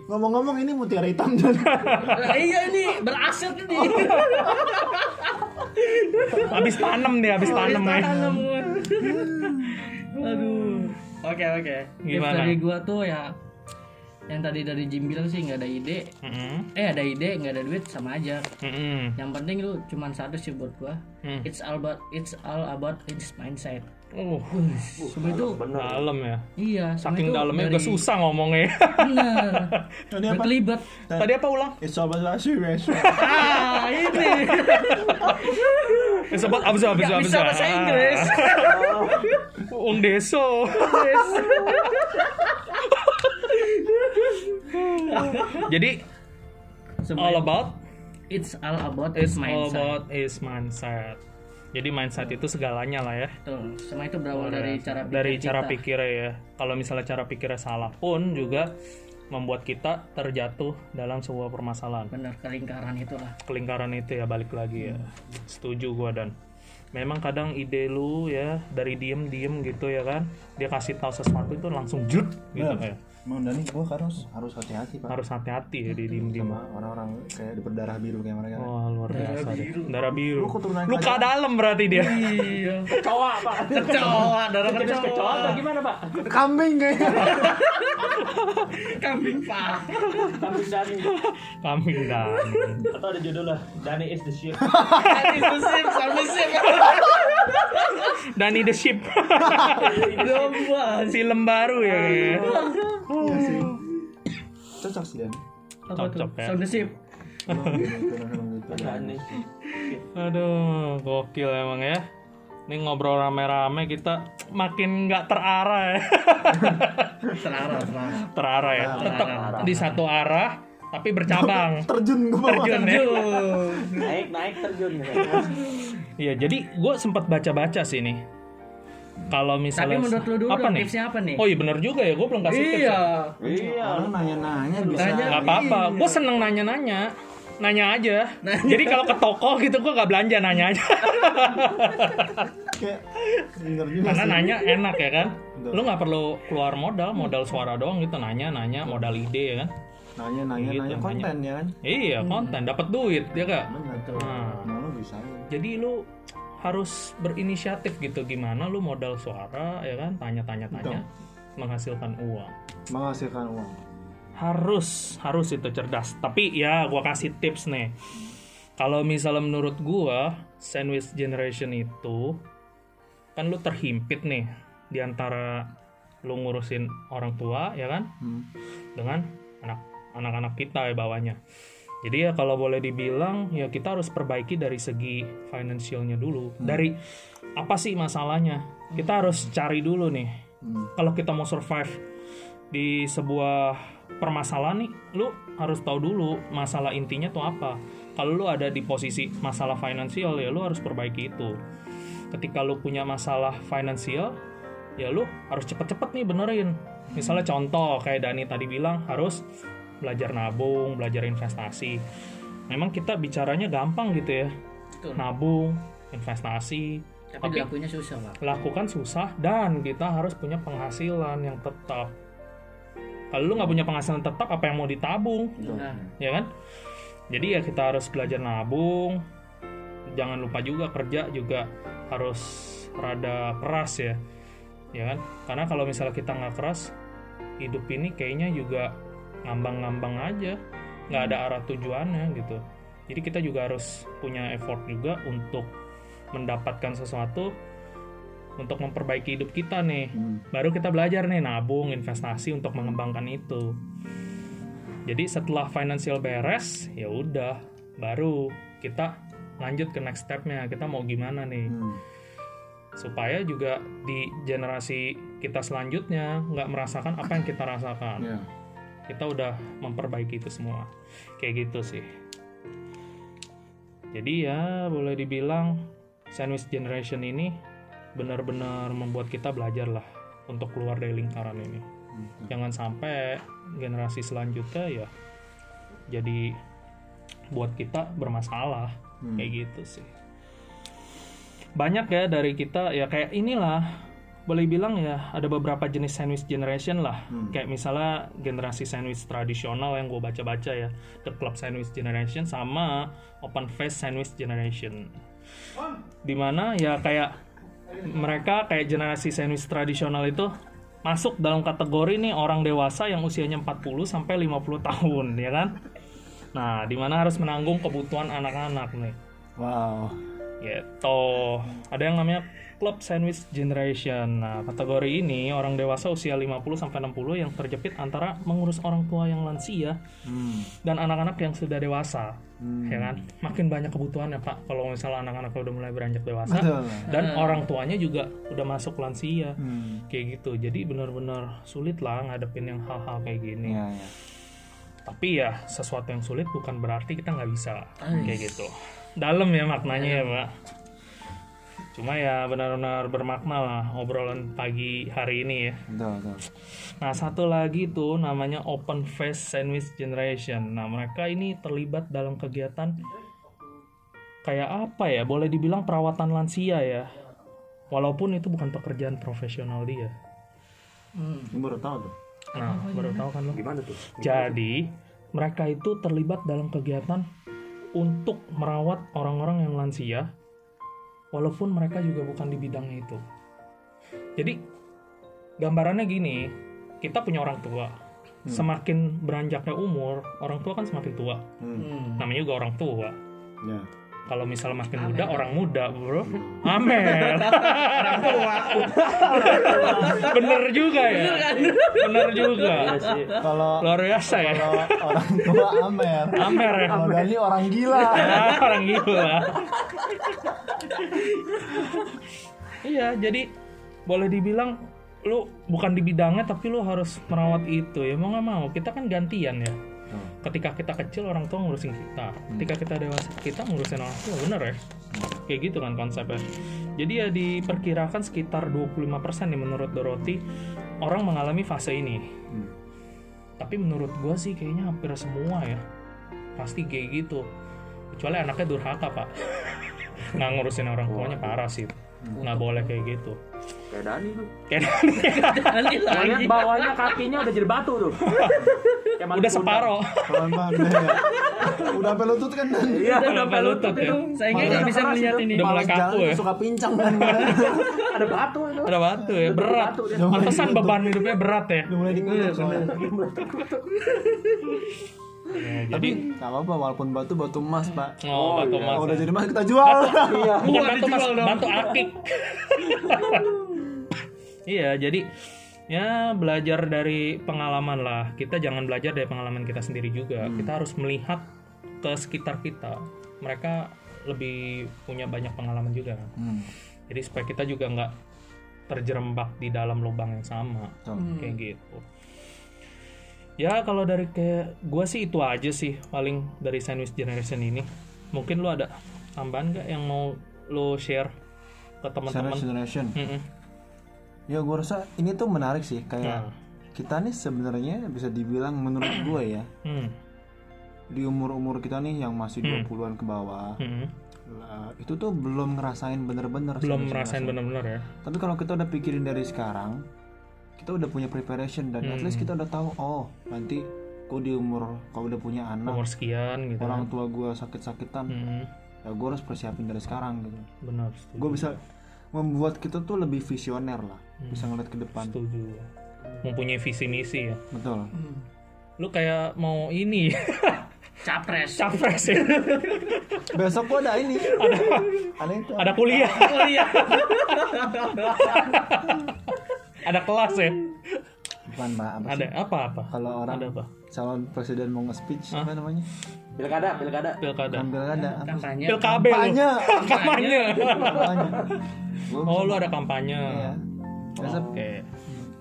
ngomong-ngomong ini mutiara hitam dan Lah, iya nih beraset nih Habis tanam nih, habis tanam ya. Gua. aduh oke oke tips Gimana? dari gua tuh ya yang tadi dari Jim bilang sih nggak ada ide Mm-mm. eh ada ide nggak ada duit sama aja Mm-mm. yang penting lu cuman satu sih buat gua Hmm. it's all about it's all about its mindset Uh, semua itu dalam ya. iya Saking dalamnya dari- udah susah ngomongnya. bener Tadi apa? Berkelibet. Tadi apa ulang? It's all about us, ah ini Ya, abis abis Nggak abis. bisa bahasa Inggris Uang deso. Jadi all about it's all about it's its all mindset about is mindset. Jadi mindset itu segalanya lah ya. Betul. semua itu berawal dari cara pikir Dari kita. cara pikirnya ya. Kalau misalnya cara pikirnya salah pun juga membuat kita terjatuh dalam sebuah permasalahan. bener kelingkaran itulah. Kelingkaran itu ya balik lagi ya. Setuju gua dan. Memang kadang ide lu ya dari diem diem gitu ya kan dia kasih tahu sesuatu itu langsung jut gitu ya Emang Dani, gua harus harus hati-hati pak. Harus hati-hati ya di diem sama orang-orang kayak berdarah biru kayak mereka. wah luar biasa deh. darah biru. Lu keturunan luka dalam berarti dia. Iya. Kecoa, Pak. kecoa darah kecoa kecoa. Atau gimana, Pak? Kambing kayaknya. kambing pak. Kambing Dani. kambing dan Atau ada judulnya Dani is the ship. Tadi itu sip sama sip Dani the Ship. Domba film baru ya Iya sih. Cocok sih tuh Cocok ya. sound the gitu. Dani. aduh gokil emang ya ini ngobrol rame-rame kita makin nggak terarah ya terarah terarah terarah ya tetap di satu arah tapi bercabang Terjun ke bawah. terjun ya Naik, naik terjun. Iya, jadi gue sempat baca-baca sih nih. Kalau tapi misalnya menurut lu dulu apa dong, nih? tipsnya apa nih Oh iya bener juga ya, gue belum kasih tips. iya ya. Iya. Orang nanya-nanya bisa. Tanya. Gak apa-apa, gue seneng nanya-nanya, nanya aja. Jadi kalau ke toko gitu gue gak belanja nanya aja, Kayak bener juga karena sih. nanya enak ya kan. Lu nggak perlu keluar modal, modal suara doang gitu nanya-nanya, modal ide ya kan. Nanya-nanya Gitu, nanya nanya. konten ya kan. Iya konten, dapat duit ya gak? Bener. Nah, Nah, lu bisa. jadi lu harus berinisiatif gitu. Gimana lu modal suara ya kan? Tanya-tanya-tanya menghasilkan uang. Menghasilkan uang. harus harus itu cerdas. Tapi ya gua kasih tips nih. Kalau misalnya menurut gua sandwich generation itu kan lu terhimpit nih di antara lu ngurusin orang tua ya kan? Hmm. dengan anak anak-anak kita ya bawahnya jadi ya kalau boleh dibilang ya kita harus perbaiki dari segi finansialnya dulu. Dari apa sih masalahnya? Kita harus cari dulu nih. Hmm. kalau kita mau survive di sebuah permasalahan nih lu harus tahu dulu masalah intinya tuh apa. Kalau lu ada di posisi masalah finansial ya lu harus perbaiki itu. Ketika lu punya masalah finansial ya lu harus cepet-cepet nih benerin. Misalnya contoh kayak Dani tadi bilang harus belajar nabung belajar investasi. Memang kita bicaranya gampang gitu ya. Betul. nabung investasi tapi Tapi- dilakuinnya susah pak. lakukan susah dan kita harus punya penghasilan yang tetap. Kalau lu nggak punya penghasilan tetap apa yang mau ditabung? Nah. Ya kan? Jadi ya kita harus belajar nabung. Jangan lupa juga kerja juga harus rada keras ya. Ya kan? Karena kalau misalnya kita nggak keras hidup ini kayaknya juga ngambang-ngambang aja. Nggak ada arah tujuannya gitu. Jadi kita juga harus punya effort juga untuk mendapatkan sesuatu untuk memperbaiki hidup kita nih. Hmm. baru kita belajar nih nabung investasi untuk mengembangkan itu. Jadi setelah financial beres ya udah baru kita lanjut ke next stepnya. Kita mau gimana nih? Hmm. supaya juga di generasi kita selanjutnya nggak merasakan apa yang kita rasakan. Ya. Kita udah memperbaiki itu semua. Kayak gitu sih. Jadi ya boleh dibilang sandwich generation ini benar-benar membuat kita belajar lah untuk keluar dari lingkaran ini. Jangan sampai generasi selanjutnya ya jadi buat kita bermasalah. Kayak gitu sih. Banyak ya dari kita ya kayak inilah boleh bilang ya ada beberapa jenis sandwich generation lah. Kayak misalnya generasi sandwich tradisional yang gue baca-baca ya the club sandwich generation sama open face sandwich generation. Di mana ya kayak mereka kayak generasi sandwich tradisional itu masuk dalam kategori nih orang dewasa yang usianya 40 sampai 50 tahun ya kan? Nah di mana harus menanggung kebutuhan anak-anak nih. Wow. Gitu. Ada yang namanya club sandwich generation. Nah kategori ini orang dewasa usia 50 sampai 60 yang terjepit antara mengurus orang tua yang lansia Hmm. dan anak-anak yang sudah dewasa. Ya kan? Makin banyak kebutuhannya pak. Kalau misalnya anak-anak udah mulai beranjak dewasa Betul. dan orang tuanya juga udah masuk lansia. Hmm. kayak gitu. Jadi benar-benar sulit lah ngadepin yang hal-hal kayak gini. Iya, iya. tapi ya sesuatu yang sulit bukan berarti kita nggak bisa. Kayak gitu dalam ya maknanya ya pak. Cuma ya benar-benar bermakna lah obrolan pagi hari ini ya. Betul, betul. nah satu lagi tuh namanya open face sandwich generation. Nah mereka ini terlibat dalam kegiatan kayak apa ya? Boleh dibilang perawatan lansia ya. Walaupun itu bukan pekerjaan profesional dia. Ini baru tahu tuh. nah baru tahu kan lo Gimana tuh? Jadi, mereka itu terlibat dalam kegiatan untuk merawat orang-orang yang lansia, walaupun mereka juga bukan di bidangnya itu. Jadi, gambarannya gini, kita punya orang tua. Semakin beranjaknya umur, orang tua kan semakin tua. Hmm. Namanya juga orang tua. Ya. Kalau misalnya makin muda, orang muda, bro. Amer. Bener juga ya. Bener juga. Kalau Luar biasa ya. kalau orang tua Amer. Amer ya. Kalau Dani orang gila. Ah, orang gila. iya, jadi boleh dibilang lu bukan di bidangnya tapi lu harus merawat itu ya mau nggak mau kita kan gantian ya ketika kita kecil orang tua ngurusin kita. Ketika kita dewasa kita ngurusin orang tua bener ya? Kayak gitu kan konsepnya. Jadi ya diperkirakan sekitar 25% nih menurut Dorothy orang mengalami fase ini. Hmm. tapi menurut gua sih kayaknya hampir semua ya. Pasti kayak gitu. Kecuali anaknya durhaka pak. Nggak ngurusin orang tuanya parah sih nggak boleh kayak gitu Kayak Dani tuh. kayak Dani Bawahnya, lagi. bawahnya kakinya udah jadi batu tuh. Kayak udah separo ya. Udah sampai lutut kan. Iya, udah sampai lutut ya Saya nggak bisa melihat ini. Udah mulai kaku ya Suka pincang kan. ada batu itu. ada batu ya berat pantesan beban hidupnya berat ya Udah mulai dikutuk soalnya. Ya, jadi nggak apa-apa walaupun batu batu emas pak. oh, batu iya. emas Kalau udah ya. jadi emas kita jual. Iya. bukan batu mas dijual dong. batu akik iya jadi ya belajar dari pengalaman lah kita jangan belajar dari pengalaman kita sendiri juga kita harus melihat ke sekitar kita mereka lebih punya banyak pengalaman juga kan Hmm. jadi supaya kita juga nggak terjerembab di dalam lubang yang sama Betul. kayak gitu ya kalau dari kayak gue sih itu aja sih paling dari sandwich generation ini mungkin lu ada tambahan nggak yang mau lu share ke teman-teman Sandwich generation. Mm-mm. Ya gue rasa ini tuh menarik sih kayak Nah. kita nih sebenarnya bisa dibilang menurut gue ya Hmm. di umur-umur kita nih yang masih Hmm. 20-an ke bawah Mm-mm. lah, itu tuh belum ngerasain bener-bener belum generation. bener-bener ya Tapi kalau kita udah pikirin dari sekarang, kita udah punya preparation dan at Hmm. least kita udah tahu oh nanti gue di umur kalau udah punya anak, umur sekian gitu orang tua gue sakit-sakitan, Mm-mm. ya gue harus persiapin dari sekarang gitu. benar setuju. Gue bisa membuat kita tuh lebih visioner lah, Hmm. bisa ngeliat ke depan. setuju mempunyai visi misi ya Betul. lu kayak mau ini Capres. capres ya Besok gue ada ini. ada ada itu. ada kuliah Kuliah. ada kelas ya Bukan mbak apa ada sih? apa apa Kalau orang ada apa calon presiden mau nge-speech apa namanya? Pilkada, pilkada. pilkada Bukan pilkada. Kampanye. pilkabe Kampanye. kampanye Kampanye. Oh lu ada kampanye Iya. Biasa oke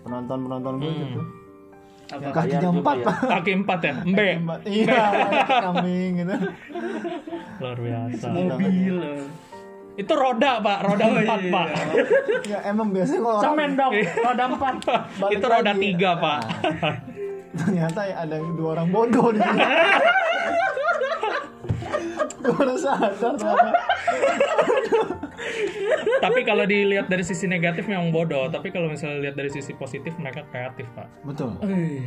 penonton-penonton gue Hmm. gitu. Apa? Kakinya juga empat ya. kaki empat ya Empat. Iya, kambing gitu. luar biasa Mobil. Itu roda pak, roda empat pak. Ya emang biasanya kalau Semen dong, roda empat. itu roda lagi. tiga pak. ternyata ya ada dua orang bodoh di sini. Gue baru sadar tapi kalau dilihat dari sisi negatif memang bodoh. Tapi kalau misalnya lihat dari sisi positif mereka kreatif pak. Betul.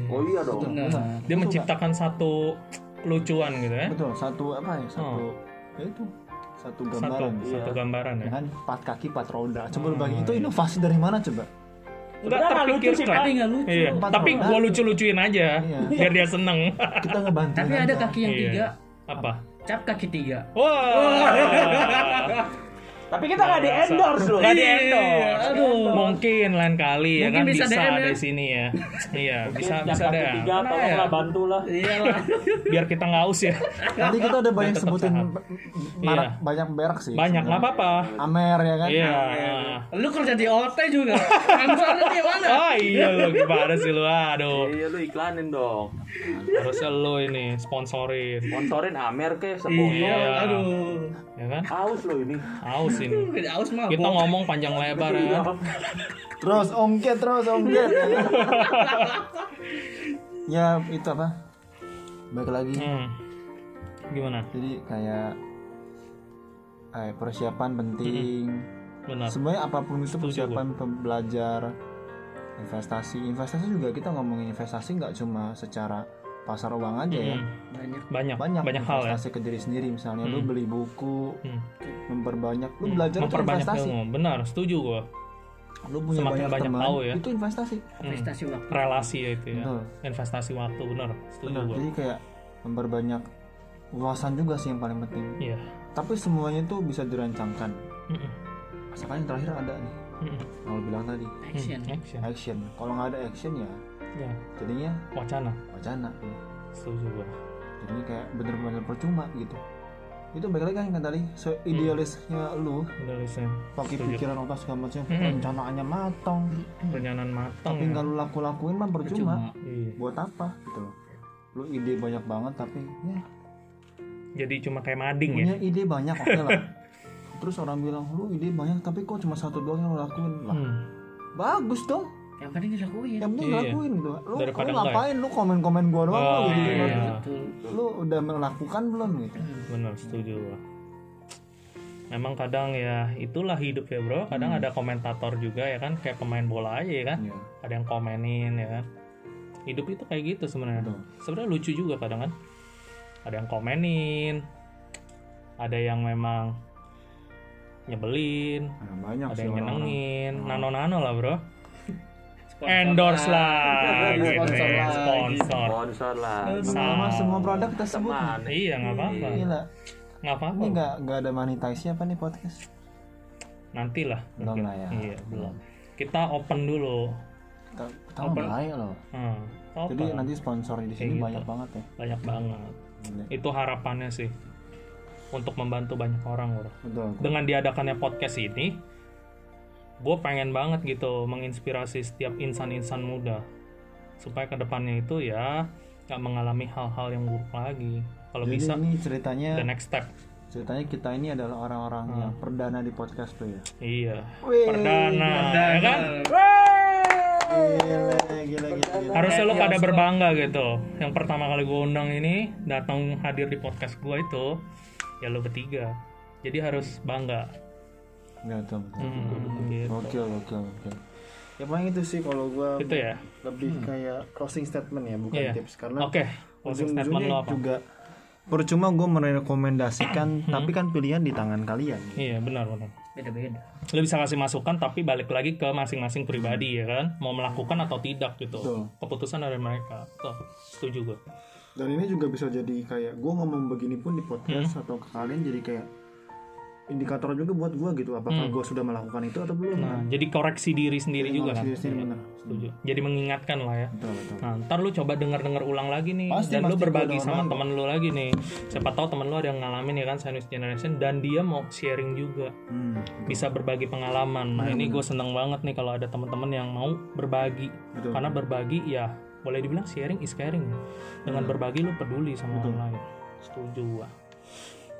Oh iya dong. Nah, Dia menciptakan satu kelucuan gitu ya. Betul. Satu apa ya? Satu ya itu satu Satu, gambaran. satu gambaran ya. Dengan empat kaki empat roda. Coba lu bayangin itu inovasi dari mana coba? Enggak Udah, nggak lucu sih, terpikirkan. Lucu. Iya, Empat tapi roda. gua lucu-lucuin aja Iya. biar dia seneng. Kita ngebantu. Tapi ada kaki yang Iya. tiga, Apa? cap kaki tiga. Wah. Tapi kita nggak di endorse loh. Nggak di endorse. Aduh. Mungkin lain kali ya Mungkin kan bisa bisa, DM ya. dari sini ya. iya, bisa bisa deh. tiga, tolonglah bantulah. Iya lah. Biar kita nggak aus ya. Nanti kita udah banyak sebutin merek Iya. banyak merek sih. Banyak nggak apa-apa. Amer ya kan? Iya. Lu kerja di OT juga. Kantornya di mana? Ah iya lo gimana sih lu? Aduh. Iya lu iklanin dong. Harusnya lo ini sponsorin. Sponsorin Amer ke sepuluh. Iya. Aduh. Ya kan? Aus lo ini. Aus ini. Udah aus mah. Kita ngomong panjang lebar ya. kan? Terus ongket terus ongket. ya itu apa? Baik lagi. Hmm. Gimana? Jadi kayak eh, persiapan penting. Benar. Sebenarnya apa pun itu persiapan belajar, investasi. Investasi juga kita ngomongin investasi nggak cuma secara pasar uang aja ya. Hmm. Banyak. Banyak, Banyak, banyak hal ya. investasi ke diri sendiri misalnya lu Hmm. beli buku, Hmm. memperbanyak, lu belajar itu Memperbanyak investasi. ilmu. Benar, setuju gua. Lu punya Semakin banyak, banyak teman, tahu ya. itu investasi. Investasi waktu. Relasi ya itu ya. Betul. Investasi waktu benar. Setuju Benar. gua. Jadi kayak memperbanyak wawasan juga sih yang paling penting. Iya. Tapi semuanya itu bisa dirancangkan. Mm-mm. Asalkan yang terakhir ada nih, Mm-mm. kalau bilang tadi Action. Hmm, Action. action. Kalau nggak ada action ya Ya, jadinya wacana. wacana. Setuju gua. Jadinya kayak bener-bener percuma gitu. Itu balik lagi kan tadi seidealisnya lu Udah listen. pakai Setuju. pikiran otak segala macam Mm-mm. rencanaannya matang Perencanaan matang. tapi ya. nggak lu laku-lakuin mah percuma. Iya. buat apa gitu loh lu ide banyak banget tapi ya Jadi cuma kayak mading ya. punya ide banyak oke lah terus orang bilang lu ide banyak tapi kok cuma satu doang yang lu lakuin lah Hmm. bagus dong Yang penting dilakuin. yang penting Iya. lakuin gitu lu, Daripada lu ngapain lu komen-komen gua doang Oh, lu gitu iya. Betul. lu udah melakukan belum gitu Benar, setuju gua. Memang kadang ya itulah hidup ya bro. Kadang ada komentator juga ya kan kayak pemain bola aja ya kan. Iya. Ada yang komenin ya kan. Hidup itu kayak gitu sebenarnya. Betul. Sebenarnya lucu juga kadang kan. Ada yang komenin. Ada yang memang nyebelin. Nah, banyak Ada yang nyenengin. Nano-nano lah bro. Sponsor Endorse lah. lah. gitu Sponsor ya. lagi. Sponsor. Sponsor lah. lama-lama semua produk kita sebut. Teman. Iya nggak apa-apa. gila Nggak apa-apa. ini nggak nggak ada monetize apa nih podcast Nantilah. Belum mungkin. lah ya. Iya belum. Kita open dulu. kita kita mah bahaya loh Hmm, open. jadi nanti sponsor di sini Kayak gitu. banyak banget ya banyak banget. Gila. Itu harapannya sih untuk membantu banyak orang betul Dengan diadakannya podcast ini, gue pengen banget gitu menginspirasi setiap insan-insan muda supaya ke depannya itu ya nggak mengalami hal-hal yang buruk lagi. Kalau jadi bisa, ini ceritanya the next step. ceritanya kita ini adalah orang-orang yang perdana di podcast tuh ya Iya. Wih, Perdana, ya kan? gila gila gila, gila. Harusnya lo pada berbangga gitu. Yang pertama kali gue undang ini datang hadir di podcast gue itu ya lo bertiga. Jadi harus bangga. Nggak tahu betul. Hmm, gitu. Gokil, gokil, gokil. Ya paling itu sih kalau gua Itu ya. lebih kayak closing statement ya, bukan Iya. tips karena Oke. Closing statement lo apa? juga percuma gue merekomendasikan, tapi kan pilihan di tangan kalian. Iya benar benar. Beda-beda. Lo bisa kasih masukan tapi balik lagi ke masing-masing pribadi ya kan. Mau melakukan atau tidak gitu. Betul. Keputusan dari mereka. Tuh, setuju gue. Dan ini juga bisa jadi kayak gue ngomong begini pun di podcast atau ke kalian jadi kayak indikator juga buat gue gitu, apakah gue sudah melakukan itu atau belum? Nah, jadi koreksi diri sendiri juga kan. Diri sendiri. Setuju. Jadi mengingatkan lah ya. Betul, betul. Nah, ntar lu coba denger-denger ulang lagi nih Pasti, dan lu pasti berbagi gua sama denger temen lu lagi nih. Siapa tahu temen lu ada yang ngalamin ya kan Sandwich Generation dan dia mau sharing juga, Hmm, bisa berbagi pengalaman. Nah, ini gue seneng banget nih kalau ada teman-teman yang mau berbagi. betul. Karena berbagi ya boleh dibilang sharing is caring. Dengan berbagi lu peduli sama orang lain. Setuju gua.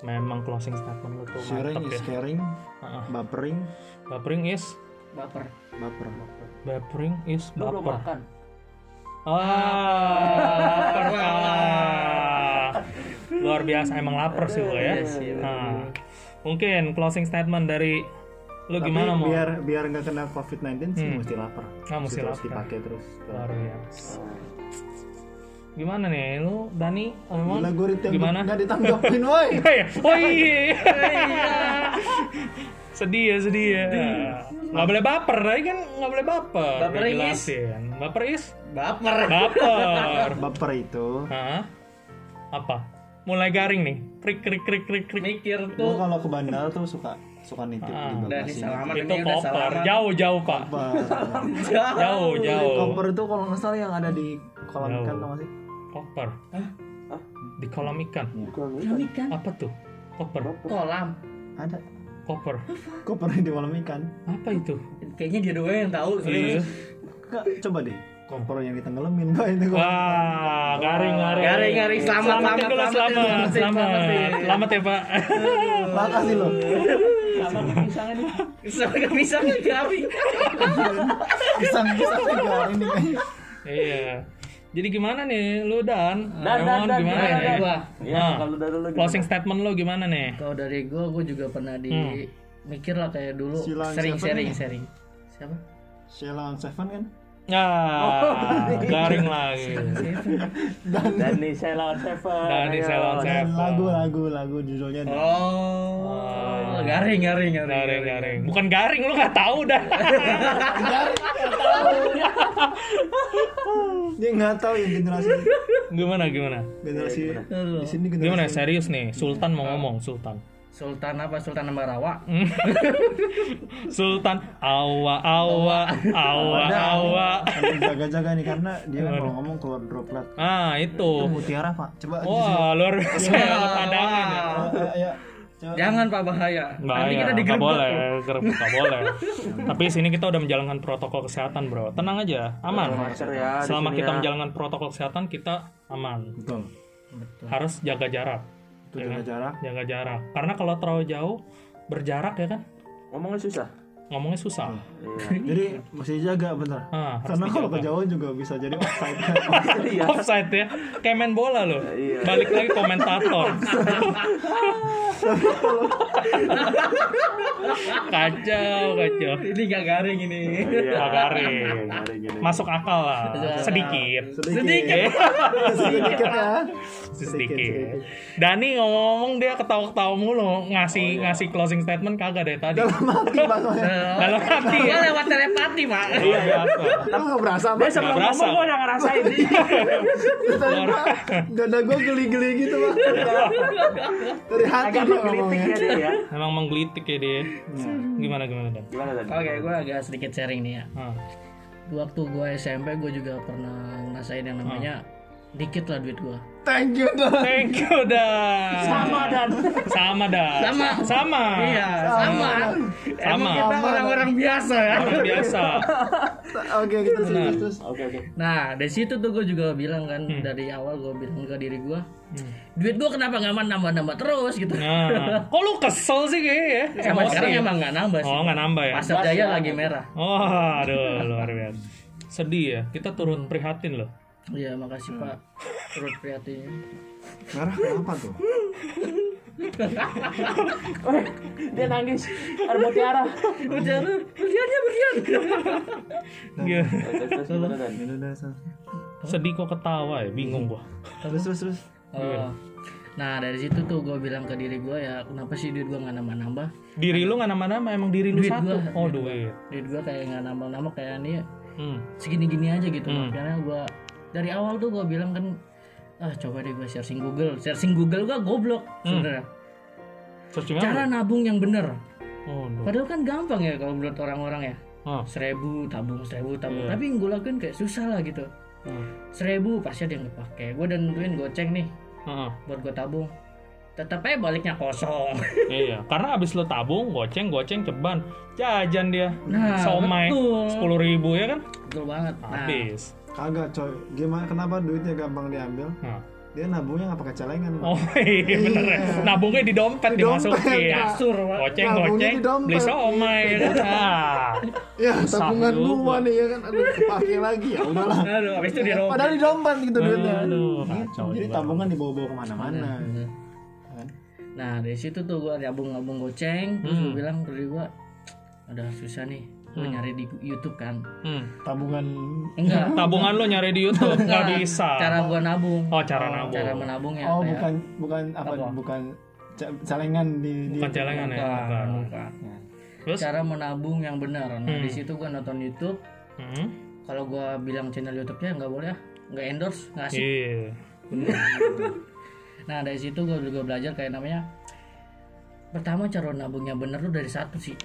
Memang closing statement lu tuh sharing mantep is ya. caring Heeh. bapering bapering is? Baper. Baper. Bapering is Lu baper. makan. ah Pak. luar biasa emang lapar sih gua ya. Nah, mungkin closing statement dari lu Tapi gimana mau biar biar nggak kena covid 19 sih Hmm. mesti lapar. Ah, mesti terus lapar. dipakai terus. Luar biasa gimana nih lu Dani emang Gila gue gimana nggak ditanggapin woi Oh iya, oh iya. sedih ya, sedih ya. Nggak boleh baper, tadi kan nggak boleh baper. Baper is. Baper is? baper Baper. baper itu Hah? Apa? Mulai garing nih. Krik krik krik krik krik. mikir gue tuh kalau ke bandara tuh suka suka nitip Ah. di bagasi salaman Itu koper. Jauh jauh pak. Koper. Jauh jauh. koper itu kalau nggak salah yang ada di kolam ikan tau gak sih Koper. Di kolam ikan. Kami kan Apa tuh? Koper. kolam ada Koper. koper di kolam ikan Apa itu? kayaknya dia doang yang tahu Iya. Coba deh koper yang ditenggelamin pak itu. Wah, garing garing. Garing, garing. Selamat, selamat, selamat, dulu, selamat, selamat, selamat, selamat, selamat. selamat ya pak. makasih loh Sampai bisa nggak garing pisang pisang juga ini kayaknya Iya. Jadi gimana nih lu dan? Dan, dan, Raymond, dan, gimana dan, dan. gua Ya, Nah, kalau dari lu Closing statement lu gimana nih? kalau dari gua gua juga pernah di Hmm. mikir lah kayak dulu Silang sering Seven sharing nih. sharing siapa Sheila on Seven kan Ah, garing lagi. Dani saya lawan Seven. Dani dan Seven. lagu lagu lagu judulnya oh garing garing garing Garing garing. Bukan garing lu nggak tahu dah. dia nggak tahu ya generasi gimana gimana? generasi Aduh. di sini generasi Gimana serius nih? Sultan mau ngomong Sultan. Sultan apa Sultan Ambarawa Sultan awa awa awa awa. jaga-jaga nih karena dia kalau ngomong keluar droplet Ah, itu. itu mutiara pak coba Wah, luar biasa ada pandangan ya. Jangan pak bahaya Nggak, nanti ya, kita nggak digerebek boleh, gerebek boleh. Tapi sini kita udah menjalankan protokol kesehatan, bro. Tenang aja, aman. Masker ya. Selama kita ya. menjalankan protokol kesehatan, kita aman. betul Harus jaga jarak, itu jaga jarak jaga jarak. Karena kalau terlalu jauh, berjarak ya kan, Ngomongnya susah. Ngomongnya susah. Iya. jadi mesti jaga bener Ah, karena kalau kejauhan juga bisa jadi offside Iya. Offside ya, kayak main bola loh. Iya. Balik lagi komentator. kacau, kacau. ini gak garing ini Iya. Nggak garing. Garing gini. Masuk akal lah, sedikit. sedikit sedikit ya sedikit. Dani ngomong-ngomong dia ketawa-ketawa mulu ngasih ngasih closing statement kagak dari tadi. mati maksudnya Dalam hati Gua ya. lewat telepati pak Iya biasa. lu nggak berasa Dia pak sebelum Nggak berasa. ngomong gua udah ngerasain sih. tadi pak dada gue geli-geli gitu pak dari hati Agak dia ngomongnya ya dia ya. Emang menggelitik ya dia. Gimana gimana dan? Gimana tadi? oke gue agak sedikit sharing nih ya Ah. waktu gue SMP gue juga pernah ngerasain yang namanya dikit lah duit gue thank you dah Thank you dan. Sama dan. Sama dah. Sama. Sama. iya sama emang Sama. kita orang-orang biasa ya Orang biasa. oke kita terus terus Oke oke. nah dari situ tuh gue juga bilang kan Hmm. dari awal gue bilang ke diri gue duit gue kenapa nggak nambah-nambah terus gitu Nah, kok lu kesel sih kayak ya? Emosi sekarang ya? emang nggak nambah sih Oh, nggak nambah ya? pasar jaya lagi merah Oh, aduh, luar biasa. Sedih ya. Kita turut prihatin loh. Iya makasih pak turut prihatin merah kenapa tuh Dia nangis. Ada mutiara. berlian berliannya berlian Iya. Ini. Sedih kok ketawa ya, bingung gua. terus terus terus Oh. Nah dari situ tuh gue bilang ke diri gue ya kenapa sih duit gue nggak nambah-nambah Diri lu nggak nama-nama, emang diri lu Duit satu. gua, oh, duit gua. duit. duit gue kayak nggak nambah-nambah kayak nih Hmm. segini-gini aja gitu Hmm. makanya gue dari awal tuh gue bilang kan ah coba deh gue searching Google searching Google gue goblok Hmm. sebenarnya cara apa? nabung yang bener Oh, padahal kan gampang ya kalau menurut orang-orang ya Ah. seribu tabung seribu tabung Iya. tapi yang gue lakuin kayak susah lah gitu Hmm. seribu pasti ada yang kepake gue udah nentuin goceng nih Ah, ah. buat gue tabung tetap aja baliknya kosong iya, karena abis lu tabung, goceng, goceng, ceban, jajan dia. Nah, Somai sepuluh ribu ya kan? betul banget nah Habis. Kagak coy gimana kenapa duitnya gampang diambil Nah, dia nabungnya nggak pakai celengan. Oh iya bener ya. Nabungnya di dompet Di dompet, dimasukin. Kasur. Goceng goceng di dompet. beli somai. Ah. ya tabungan gua nih ya kan aduh kepake lagi ya udahlah Aduh, habis itu dirobek. padahal di dompet gitu duitnya Aduh, Gitu. kacau jadi juga. tabungan dibawa-bawa ke mana-mana Hmm. kan Nah dari situ tuh gue nabung-nabung goceng, terus gue Hmm. bilang ke diri gue, ada susah nih, gue Hmm. nyari di YouTube kan. Hmm. tabungan Enggak, Tabungan lo nyari di YouTube nggak bisa. cara gue nabung. Oh cara nabung. Cara menabungnya. oh kayak- bukan bukan apa, Apa? bukan celengan di, di Bukan celengan ya. Bukan, bukan. bukan. Terus? Cara menabung yang benar. Nah Hmm. di situ gue nonton YouTube. Hmm. Kalau gue bilang channel YouTube-nya nggak boleh, ah. nggak endorse, nggak asik. Iya. Nah dari situ gue juga belajar kayak namanya. Pertama cara nabungnya bener tuh dari satu sih.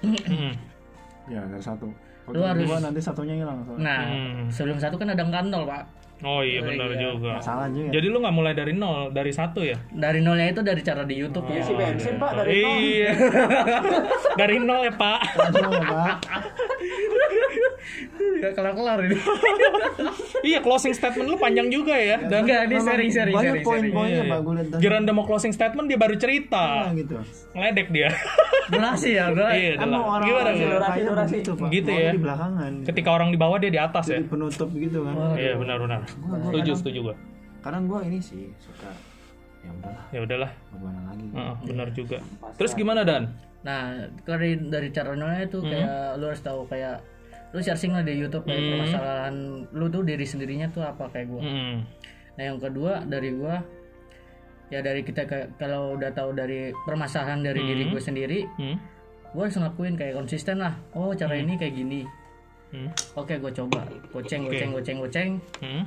Ya dari satu Lu Kalau harus- dua nanti satunya hilang soalnya. Nah Hmm. sebelum satu kan ada kantol pak. Oh iya benar iya. juga. Nggak salah juga Jadi lu nggak mulai dari nol, dari satu ya? Dari nolnya itu dari cara di YouTube ya. si bensin pak dari nol Iya. dari nol ya Pak. Langsung ya, Pak. Gak kelar-kelar ini. iya closing statement lu panjang juga ya. Dan Enggak, ini sharing-sharing. banyak poin-poinnya Iya. pak gue lihat udah mau closing statement dia baru cerita. Nah, gitu Ngeledek dia. Durasi ya, durasi. iya, emang orang Gimana orang gimana? durasi, durasi. begitu pak Gitu ya. di belakangan Ketika orang di bawah dia di atas ya. penutup gitu kan Iya benar-benar. Setuju setuju gua. kadang gue ini sih suka ya udahlah Ya udahlah. bagaimana lagi Heeh, benar juga. Terus gimana Dan? Nah, dari dari cara nolnya itu kayak lu harus tahu kayak lu searching lah di YouTube kayak permasalahan lu tuh diri sendirinya tuh apa kayak gua. Hmm. Nah, yang kedua dari gua ya dari kita kayak kalau udah tahu dari permasalahan dari diri gue sendiri, Hmm. gua harus ngelakuin kayak konsisten lah. Oh, cara ini kayak gini. Hmm. Oke, gue coba. Goceng, goceng, goceng, goceng. Hmm.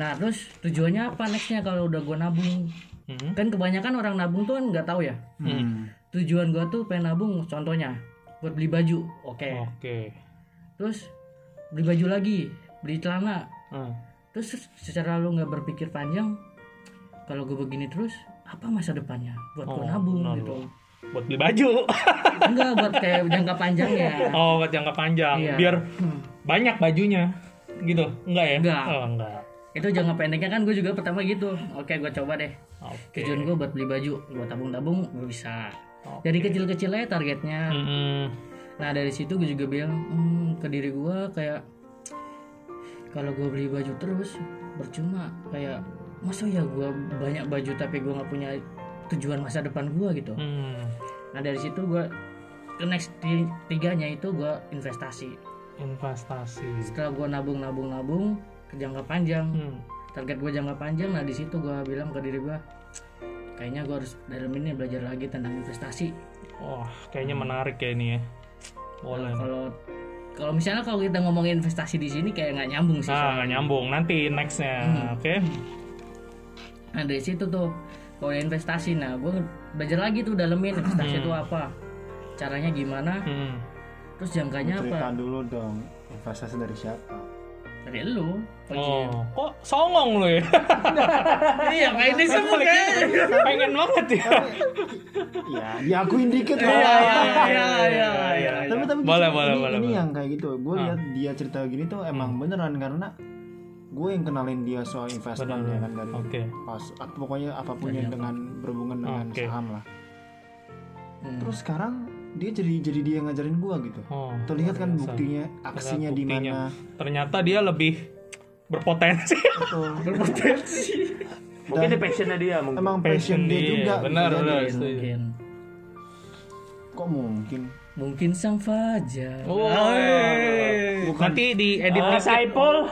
Nah, terus tujuannya apa nextnya kalau udah gua nabung? Hmm. Kan kebanyakan orang nabung tuh kan nggak tahu ya. Hmm. Tujuan gua tuh pengen nabung, contohnya buat beli baju. Oke. Oke. Terus beli baju lagi, beli celana. Hmm. Terus secara lu nggak berpikir panjang, kalau gue begini terus, apa masa depannya buat Oh, gua nabung benar gitu? Buat beli baju. Enggak buat kayak jangka panjangnya. oh, buat jangka panjang. Iya. Biar banyak bajunya. Gitu. Enggak ya? Enggak. Oh, enggak. Itu jangka pendeknya kan gue juga pertama gitu. Oke, gue coba deh. Oke. Tujuan gue buat beli baju, gue tabung-tabung, gue bisa. Oke. Dari kecil-kecil aja targetnya. Mm-mm. Nah dari situ gue juga bilang hmm, ke diri gue kayak kalau gue beli baju terus percuma kayak masa ya gue banyak baju tapi gue nggak punya tujuan masa depan gue gitu. Hmm. Nah dari situ gue ke next ti- tiganya itu gue investasi. Investasi. Setelah gue nabung nabung nabung ke jangka panjang, Hmm. target gue jangka panjang. Nah di situ gue bilang ke diri gue kayaknya gue harus dalam ini belajar lagi tentang investasi. Wah, kayaknya menarik ya ini ya. Boleh. Kalau kalau misalnya kalau kita ngomongin investasi di sini kayak nggak nyambung sih. Nah, nggak nyambung. Nanti nextnya, Hmm. oke? Nah dari situ tuh kalau investasi, nah gue belajar lagi tuh dalemin investasi itu apa, caranya gimana, Hmm. terus jangkanya cerita apa dulu dong investasi dari siapa dari lu. Oh, kok songong lo ya? Iya, kayak ini semua kan. Pengen banget ya. ya diakuin dikit lah Iya, iya, iya, iya. Tapi Boleh, ini, boleh, ini, boleh, ini boleh. yang kayak gitu gue Ah. lihat dia cerita gini tuh emang beneran karena gue yang kenalin dia soal investment ya kan dari Oke. pas pokoknya apa pun yang dengan berhubungan dengan Oke. saham lah Hmm. terus sekarang dia jadi jadi dia ngajarin gue gitu Oh, terlihat kan biasa. buktinya aksinya di mana Ternyata dia lebih berpotensi. Betul. mungkin di passionnya dia mungkin emang passion dia juga Benar, bisa benar. Mungkin, mungkin, kok mungkin mungkin sang fajar. Oh, nanti di edit Ah, Saipul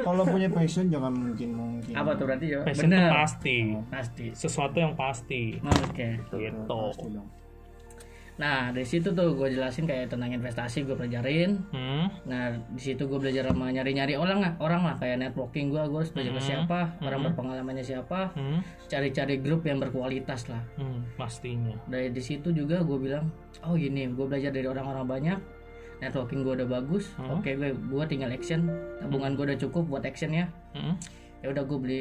kalau punya passion jangan mungkin mungkin Apa tuh berarti ya? passion itu Bener. pasti. Pasti. Sesuatu yang pasti. Oke. Gitu. Pasti dong. Nah dari situ tuh gue jelasin kayak tentang investasi gue pelajarin. Hmm. Nah di situ gue belajar sama nyari-nyari orang lah, orang lah kayak networking gue, gue harus belajar ke siapa, orang berpengalamannya siapa, Hmm. cari-cari grup yang berkualitas lah. Hmm, pastinya. Dari di situ juga gue bilang, oh gini, gue belajar dari orang-orang banyak, networking gue udah bagus, oke gue gue tinggal action, tabungan gue udah cukup buat action ya, Hmm. ya udah gue beli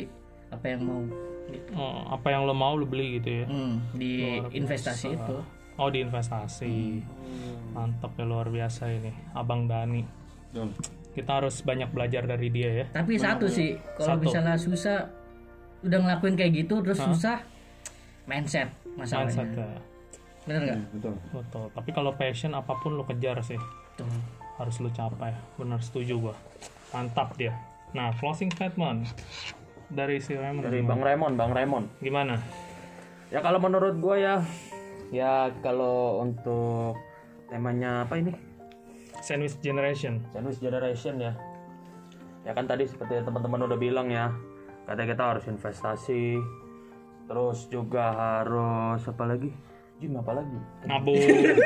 apa yang mau gitu. Oh, apa yang lo mau lo beli gitu ya. Hmm, di investasi itu. Oh, di investasi. Mantap ya luar biasa ini. Abang Dani. Betul. Kita harus banyak belajar dari dia ya. Tapi satu sih, kalau misalnya susah, udah ngelakuin kayak gitu terus susah mindset masalahnya. Mindset ya. bener nggak? Betul. Betul. Tapi kalau passion apa pun lo kejar sih. Tuh harus lo capai. Benar setuju gua. Mantap dia. Nah closing statement dari si Raymond dari Bang Raymond Bang Raymond. Gimana? Ya kalau menurut gue ya ya kalau untuk temanya apa ini? Sandwich generation. Sandwich generation ya. Ya kan tadi seperti teman-teman udah bilang ya kata kita harus investasi terus juga harus apa lagi? Jim apa lagi? Nabung.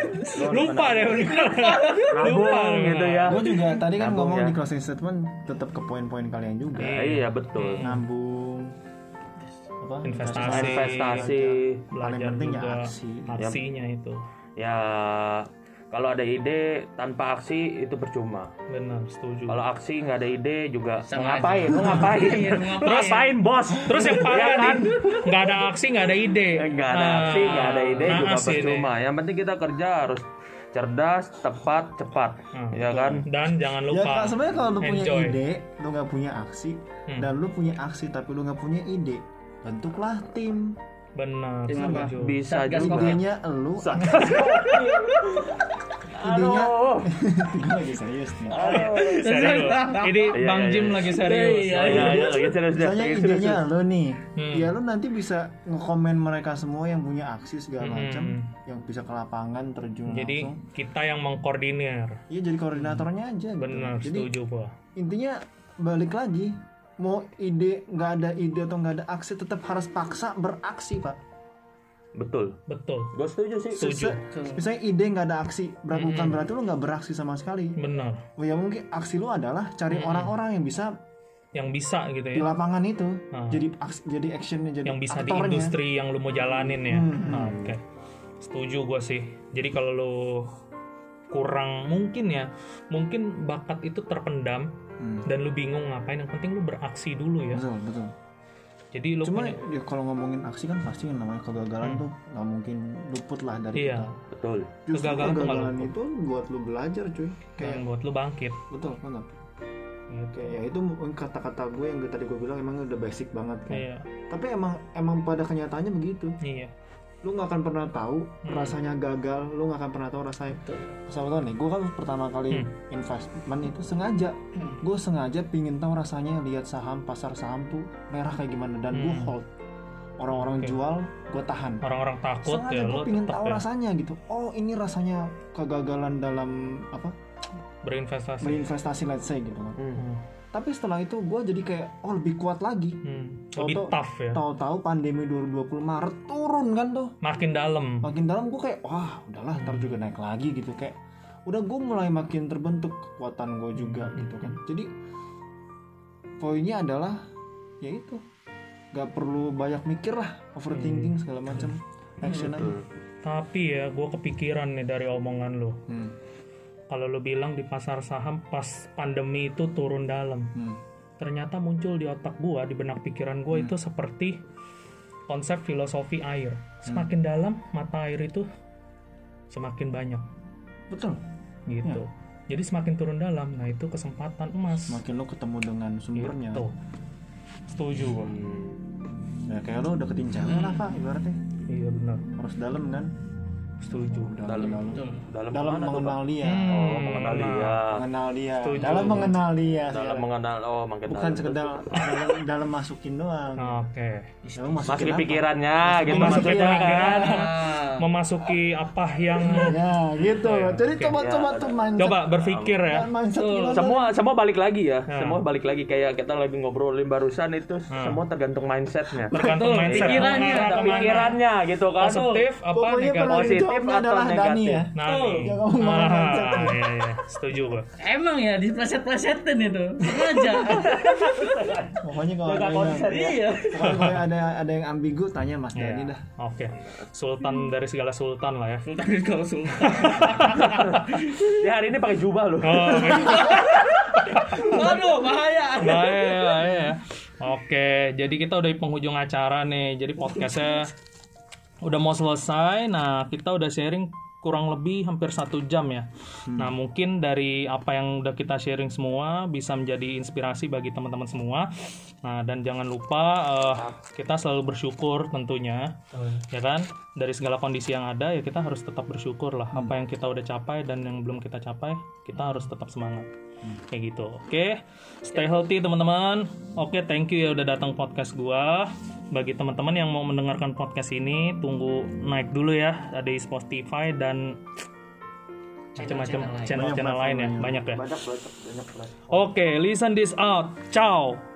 Lupa deh nabung gitu ya. Gue juga tadi kan Nabung ngomong ya. di closing statement tetap ke poin-poin kalian juga. Nah, iya betul. Nabung apa? Investasi. Investasi. Belajar Paling penting ya juga aksi. aksinya itu. Ya kalau ada ide tanpa aksi itu percuma. Benar setuju. Kalau aksi nggak ada ide juga Sama mau ngapain mau ngapain? Iya, mau ngapain? terus ngapain bos. Terus yang parah Iya kan? nih nggak ada aksi nggak ada ide. Nggak ada Nah, aksi nggak ada ide juga naas ini. percuma. Yang penting kita kerja harus cerdas tepat cepat. Hmm. ya kan? Dan jangan ya lupa kak sebenarnya kalau lu punya enjoy. ide lu nggak punya aksi Hmm. dan lu punya aksi tapi lu nggak punya ide bentuklah tim benar Tim apa? setuju bisa Satgas juga idenya lu idenya lagi serius nih serius ini Iya, bang iya, Jim iya. lagi serius Iya, iya iya iya lagi serius serius. idenya lu nih, Hmm. ya lu nanti bisa ngekomen mereka semua yang punya aksi segala Hmm. macam, yang bisa ke lapangan terjun jadi langsung. kita yang mengkoordinir Iya jadi koordinatornya aja. gitu. benar setuju gua intinya balik lagi, mau ide nggak ada ide atau nggak ada aksi tetap harus paksa beraksi pak. betul. Betul. Gue setuju sih. Setuju. Se- Misalnya ide nggak ada aksi, ber- bukan berarti lu nggak beraksi sama sekali. benar. Oh, ya mungkin aksi lu adalah cari orang-orang yang bisa yang bisa gitu di ya lapangan itu, Ah. jadi aksi, jadi actionnya jadi yang bisa di aktornya. industri yang lu mau jalanin ya. Hmm, Nah, oke. Setuju gua sih. Jadi kalau lu kurang mungkin ya mungkin bakat itu terpendam Hmm. dan lu bingung ngapain yang penting lu beraksi dulu ya Betul betul. jadi lu Cuma punya ya, kalau ngomongin aksi kan pasti yang namanya kegagalan tuh nggak mungkin luput lah dari iya kita. betul Justru Kegagalan kegagalan itu buat lu belajar cuy. Kayak yang buat lu bangkit betul betul. gitu. Kayak ya itu kata-kata gue yang tadi gue bilang emang udah basic banget kan. iya Tapi emang emang pada kenyataannya begitu. iya Lu nggak akan pernah tahu Hmm. rasanya gagal. Lu nggak akan pernah tahu rasanya. Sama nih, gue kan pertama kali Hmm. investment itu sengaja. Gue sengaja pingin tahu rasanya lihat saham pasar saham tuh merah kayak gimana dan gue Hmm. hold. Orang-orang Oke. jual, gue tahan. orang-orang takut sengaja ya gue tetap tahu ya rasanya gitu oh ini rasanya kegagalan dalam apa berinvestasi berinvestasi let's say gitu kan Hmm. Tapi setelah itu gue jadi kayak oh lebih kuat lagi. Hmm. Tahu-tahu- lebih tough ya. tahu-tahu pandemi 2020 Maret turun kan tuh. Makin dalam. Makin dalam gue kayak wah udahlah ntar juga naik lagi gitu. Kayak udah gue mulai makin terbentuk kekuatan gue juga gitu kan. Jadi poinnya adalah ya itu. Gak perlu banyak mikir lah overthinking segala macam. Action aja. tapi ya gue kepikiran nih dari omongan lu. Hmm. Kalau lu bilang di pasar saham pas pandemi itu turun dalam. Hmm. ternyata muncul di otak gua di benak pikiran gua itu seperti konsep filosofi air. Semakin dalam mata air itu semakin banyak. Betul. Gitu. Jadi semakin turun dalam nah itu kesempatan emas. Makin lo ketemu dengan sumbernya. Gitu. Setuju gua. Ya kayak lo udah ketinjangan lah pak ibaratnya. Iya benar. Harus dalam kan setuju. Dalam dalam, dalam dalam mana tuh, mengenal dia. Hmm, oh mengenal dia. mengenal dia. Setuju. dalam mengenal dia dalam mengenal oh makin bukan dalam. sekedar dalam, dalam masukin doang. Oke. Dalam masukin pikirannya gitu Masukin maksudnya pikiran. Ah. memasuki apa yang ya gitu. Oh, ya. jadi Oke. coba-coba Ya, tuh mindset. Coba berpikir ya. Semua semua balik lagi ya. Hmm. semua balik lagi. Kayak kita lagi ngobrolin barusan itu semua tergantung mindsetnya. Tergantung mindset. Pikirannya, pikirannya gitu kan. Positif apa negatif atau adalah negatif? Dani ya nah nih. Jangan ngomong Ah, mindset. iya, iya. setuju gua Emang ya dipleset-plesetin itu. Sengaja. pokoknya kalau ada yang konsen ya. iya. pokoknya kalau ada ada yang ambigu tanya Mas Iya. Dani dah Oke, sultan dari segala sultan lah ya. Sultan kalau sultan. dia hari ini pakai jubah loh Oh. Waduh, bahaya. Baik, baik ya. Oke, jadi kita udah di penghujung acara nih. Jadi podcastnya udah mau selesai. Nah, kita udah sharing kurang lebih hampir satu jam ya. Nah mungkin dari apa yang udah kita sharing semua bisa menjadi inspirasi bagi teman-teman semua. Nah dan jangan lupa eh, kita selalu bersyukur tentunya, ya kan? Dari segala kondisi yang ada ya kita harus tetap bersyukur lah. Apa yang kita udah capai dan yang belum kita capai kita harus tetap semangat. Kayak gitu. Oke. Stay healthy teman-teman. Oke, thank you ya udah datang podcast gua. Bagi teman-teman yang mau mendengarkan podcast ini, tunggu naik dulu ya. Ada di Spotify dan macam-macam channel-channel lain ya. Banyak ya. banyak banyak banyak banyak Oke, listen this out. Ciao.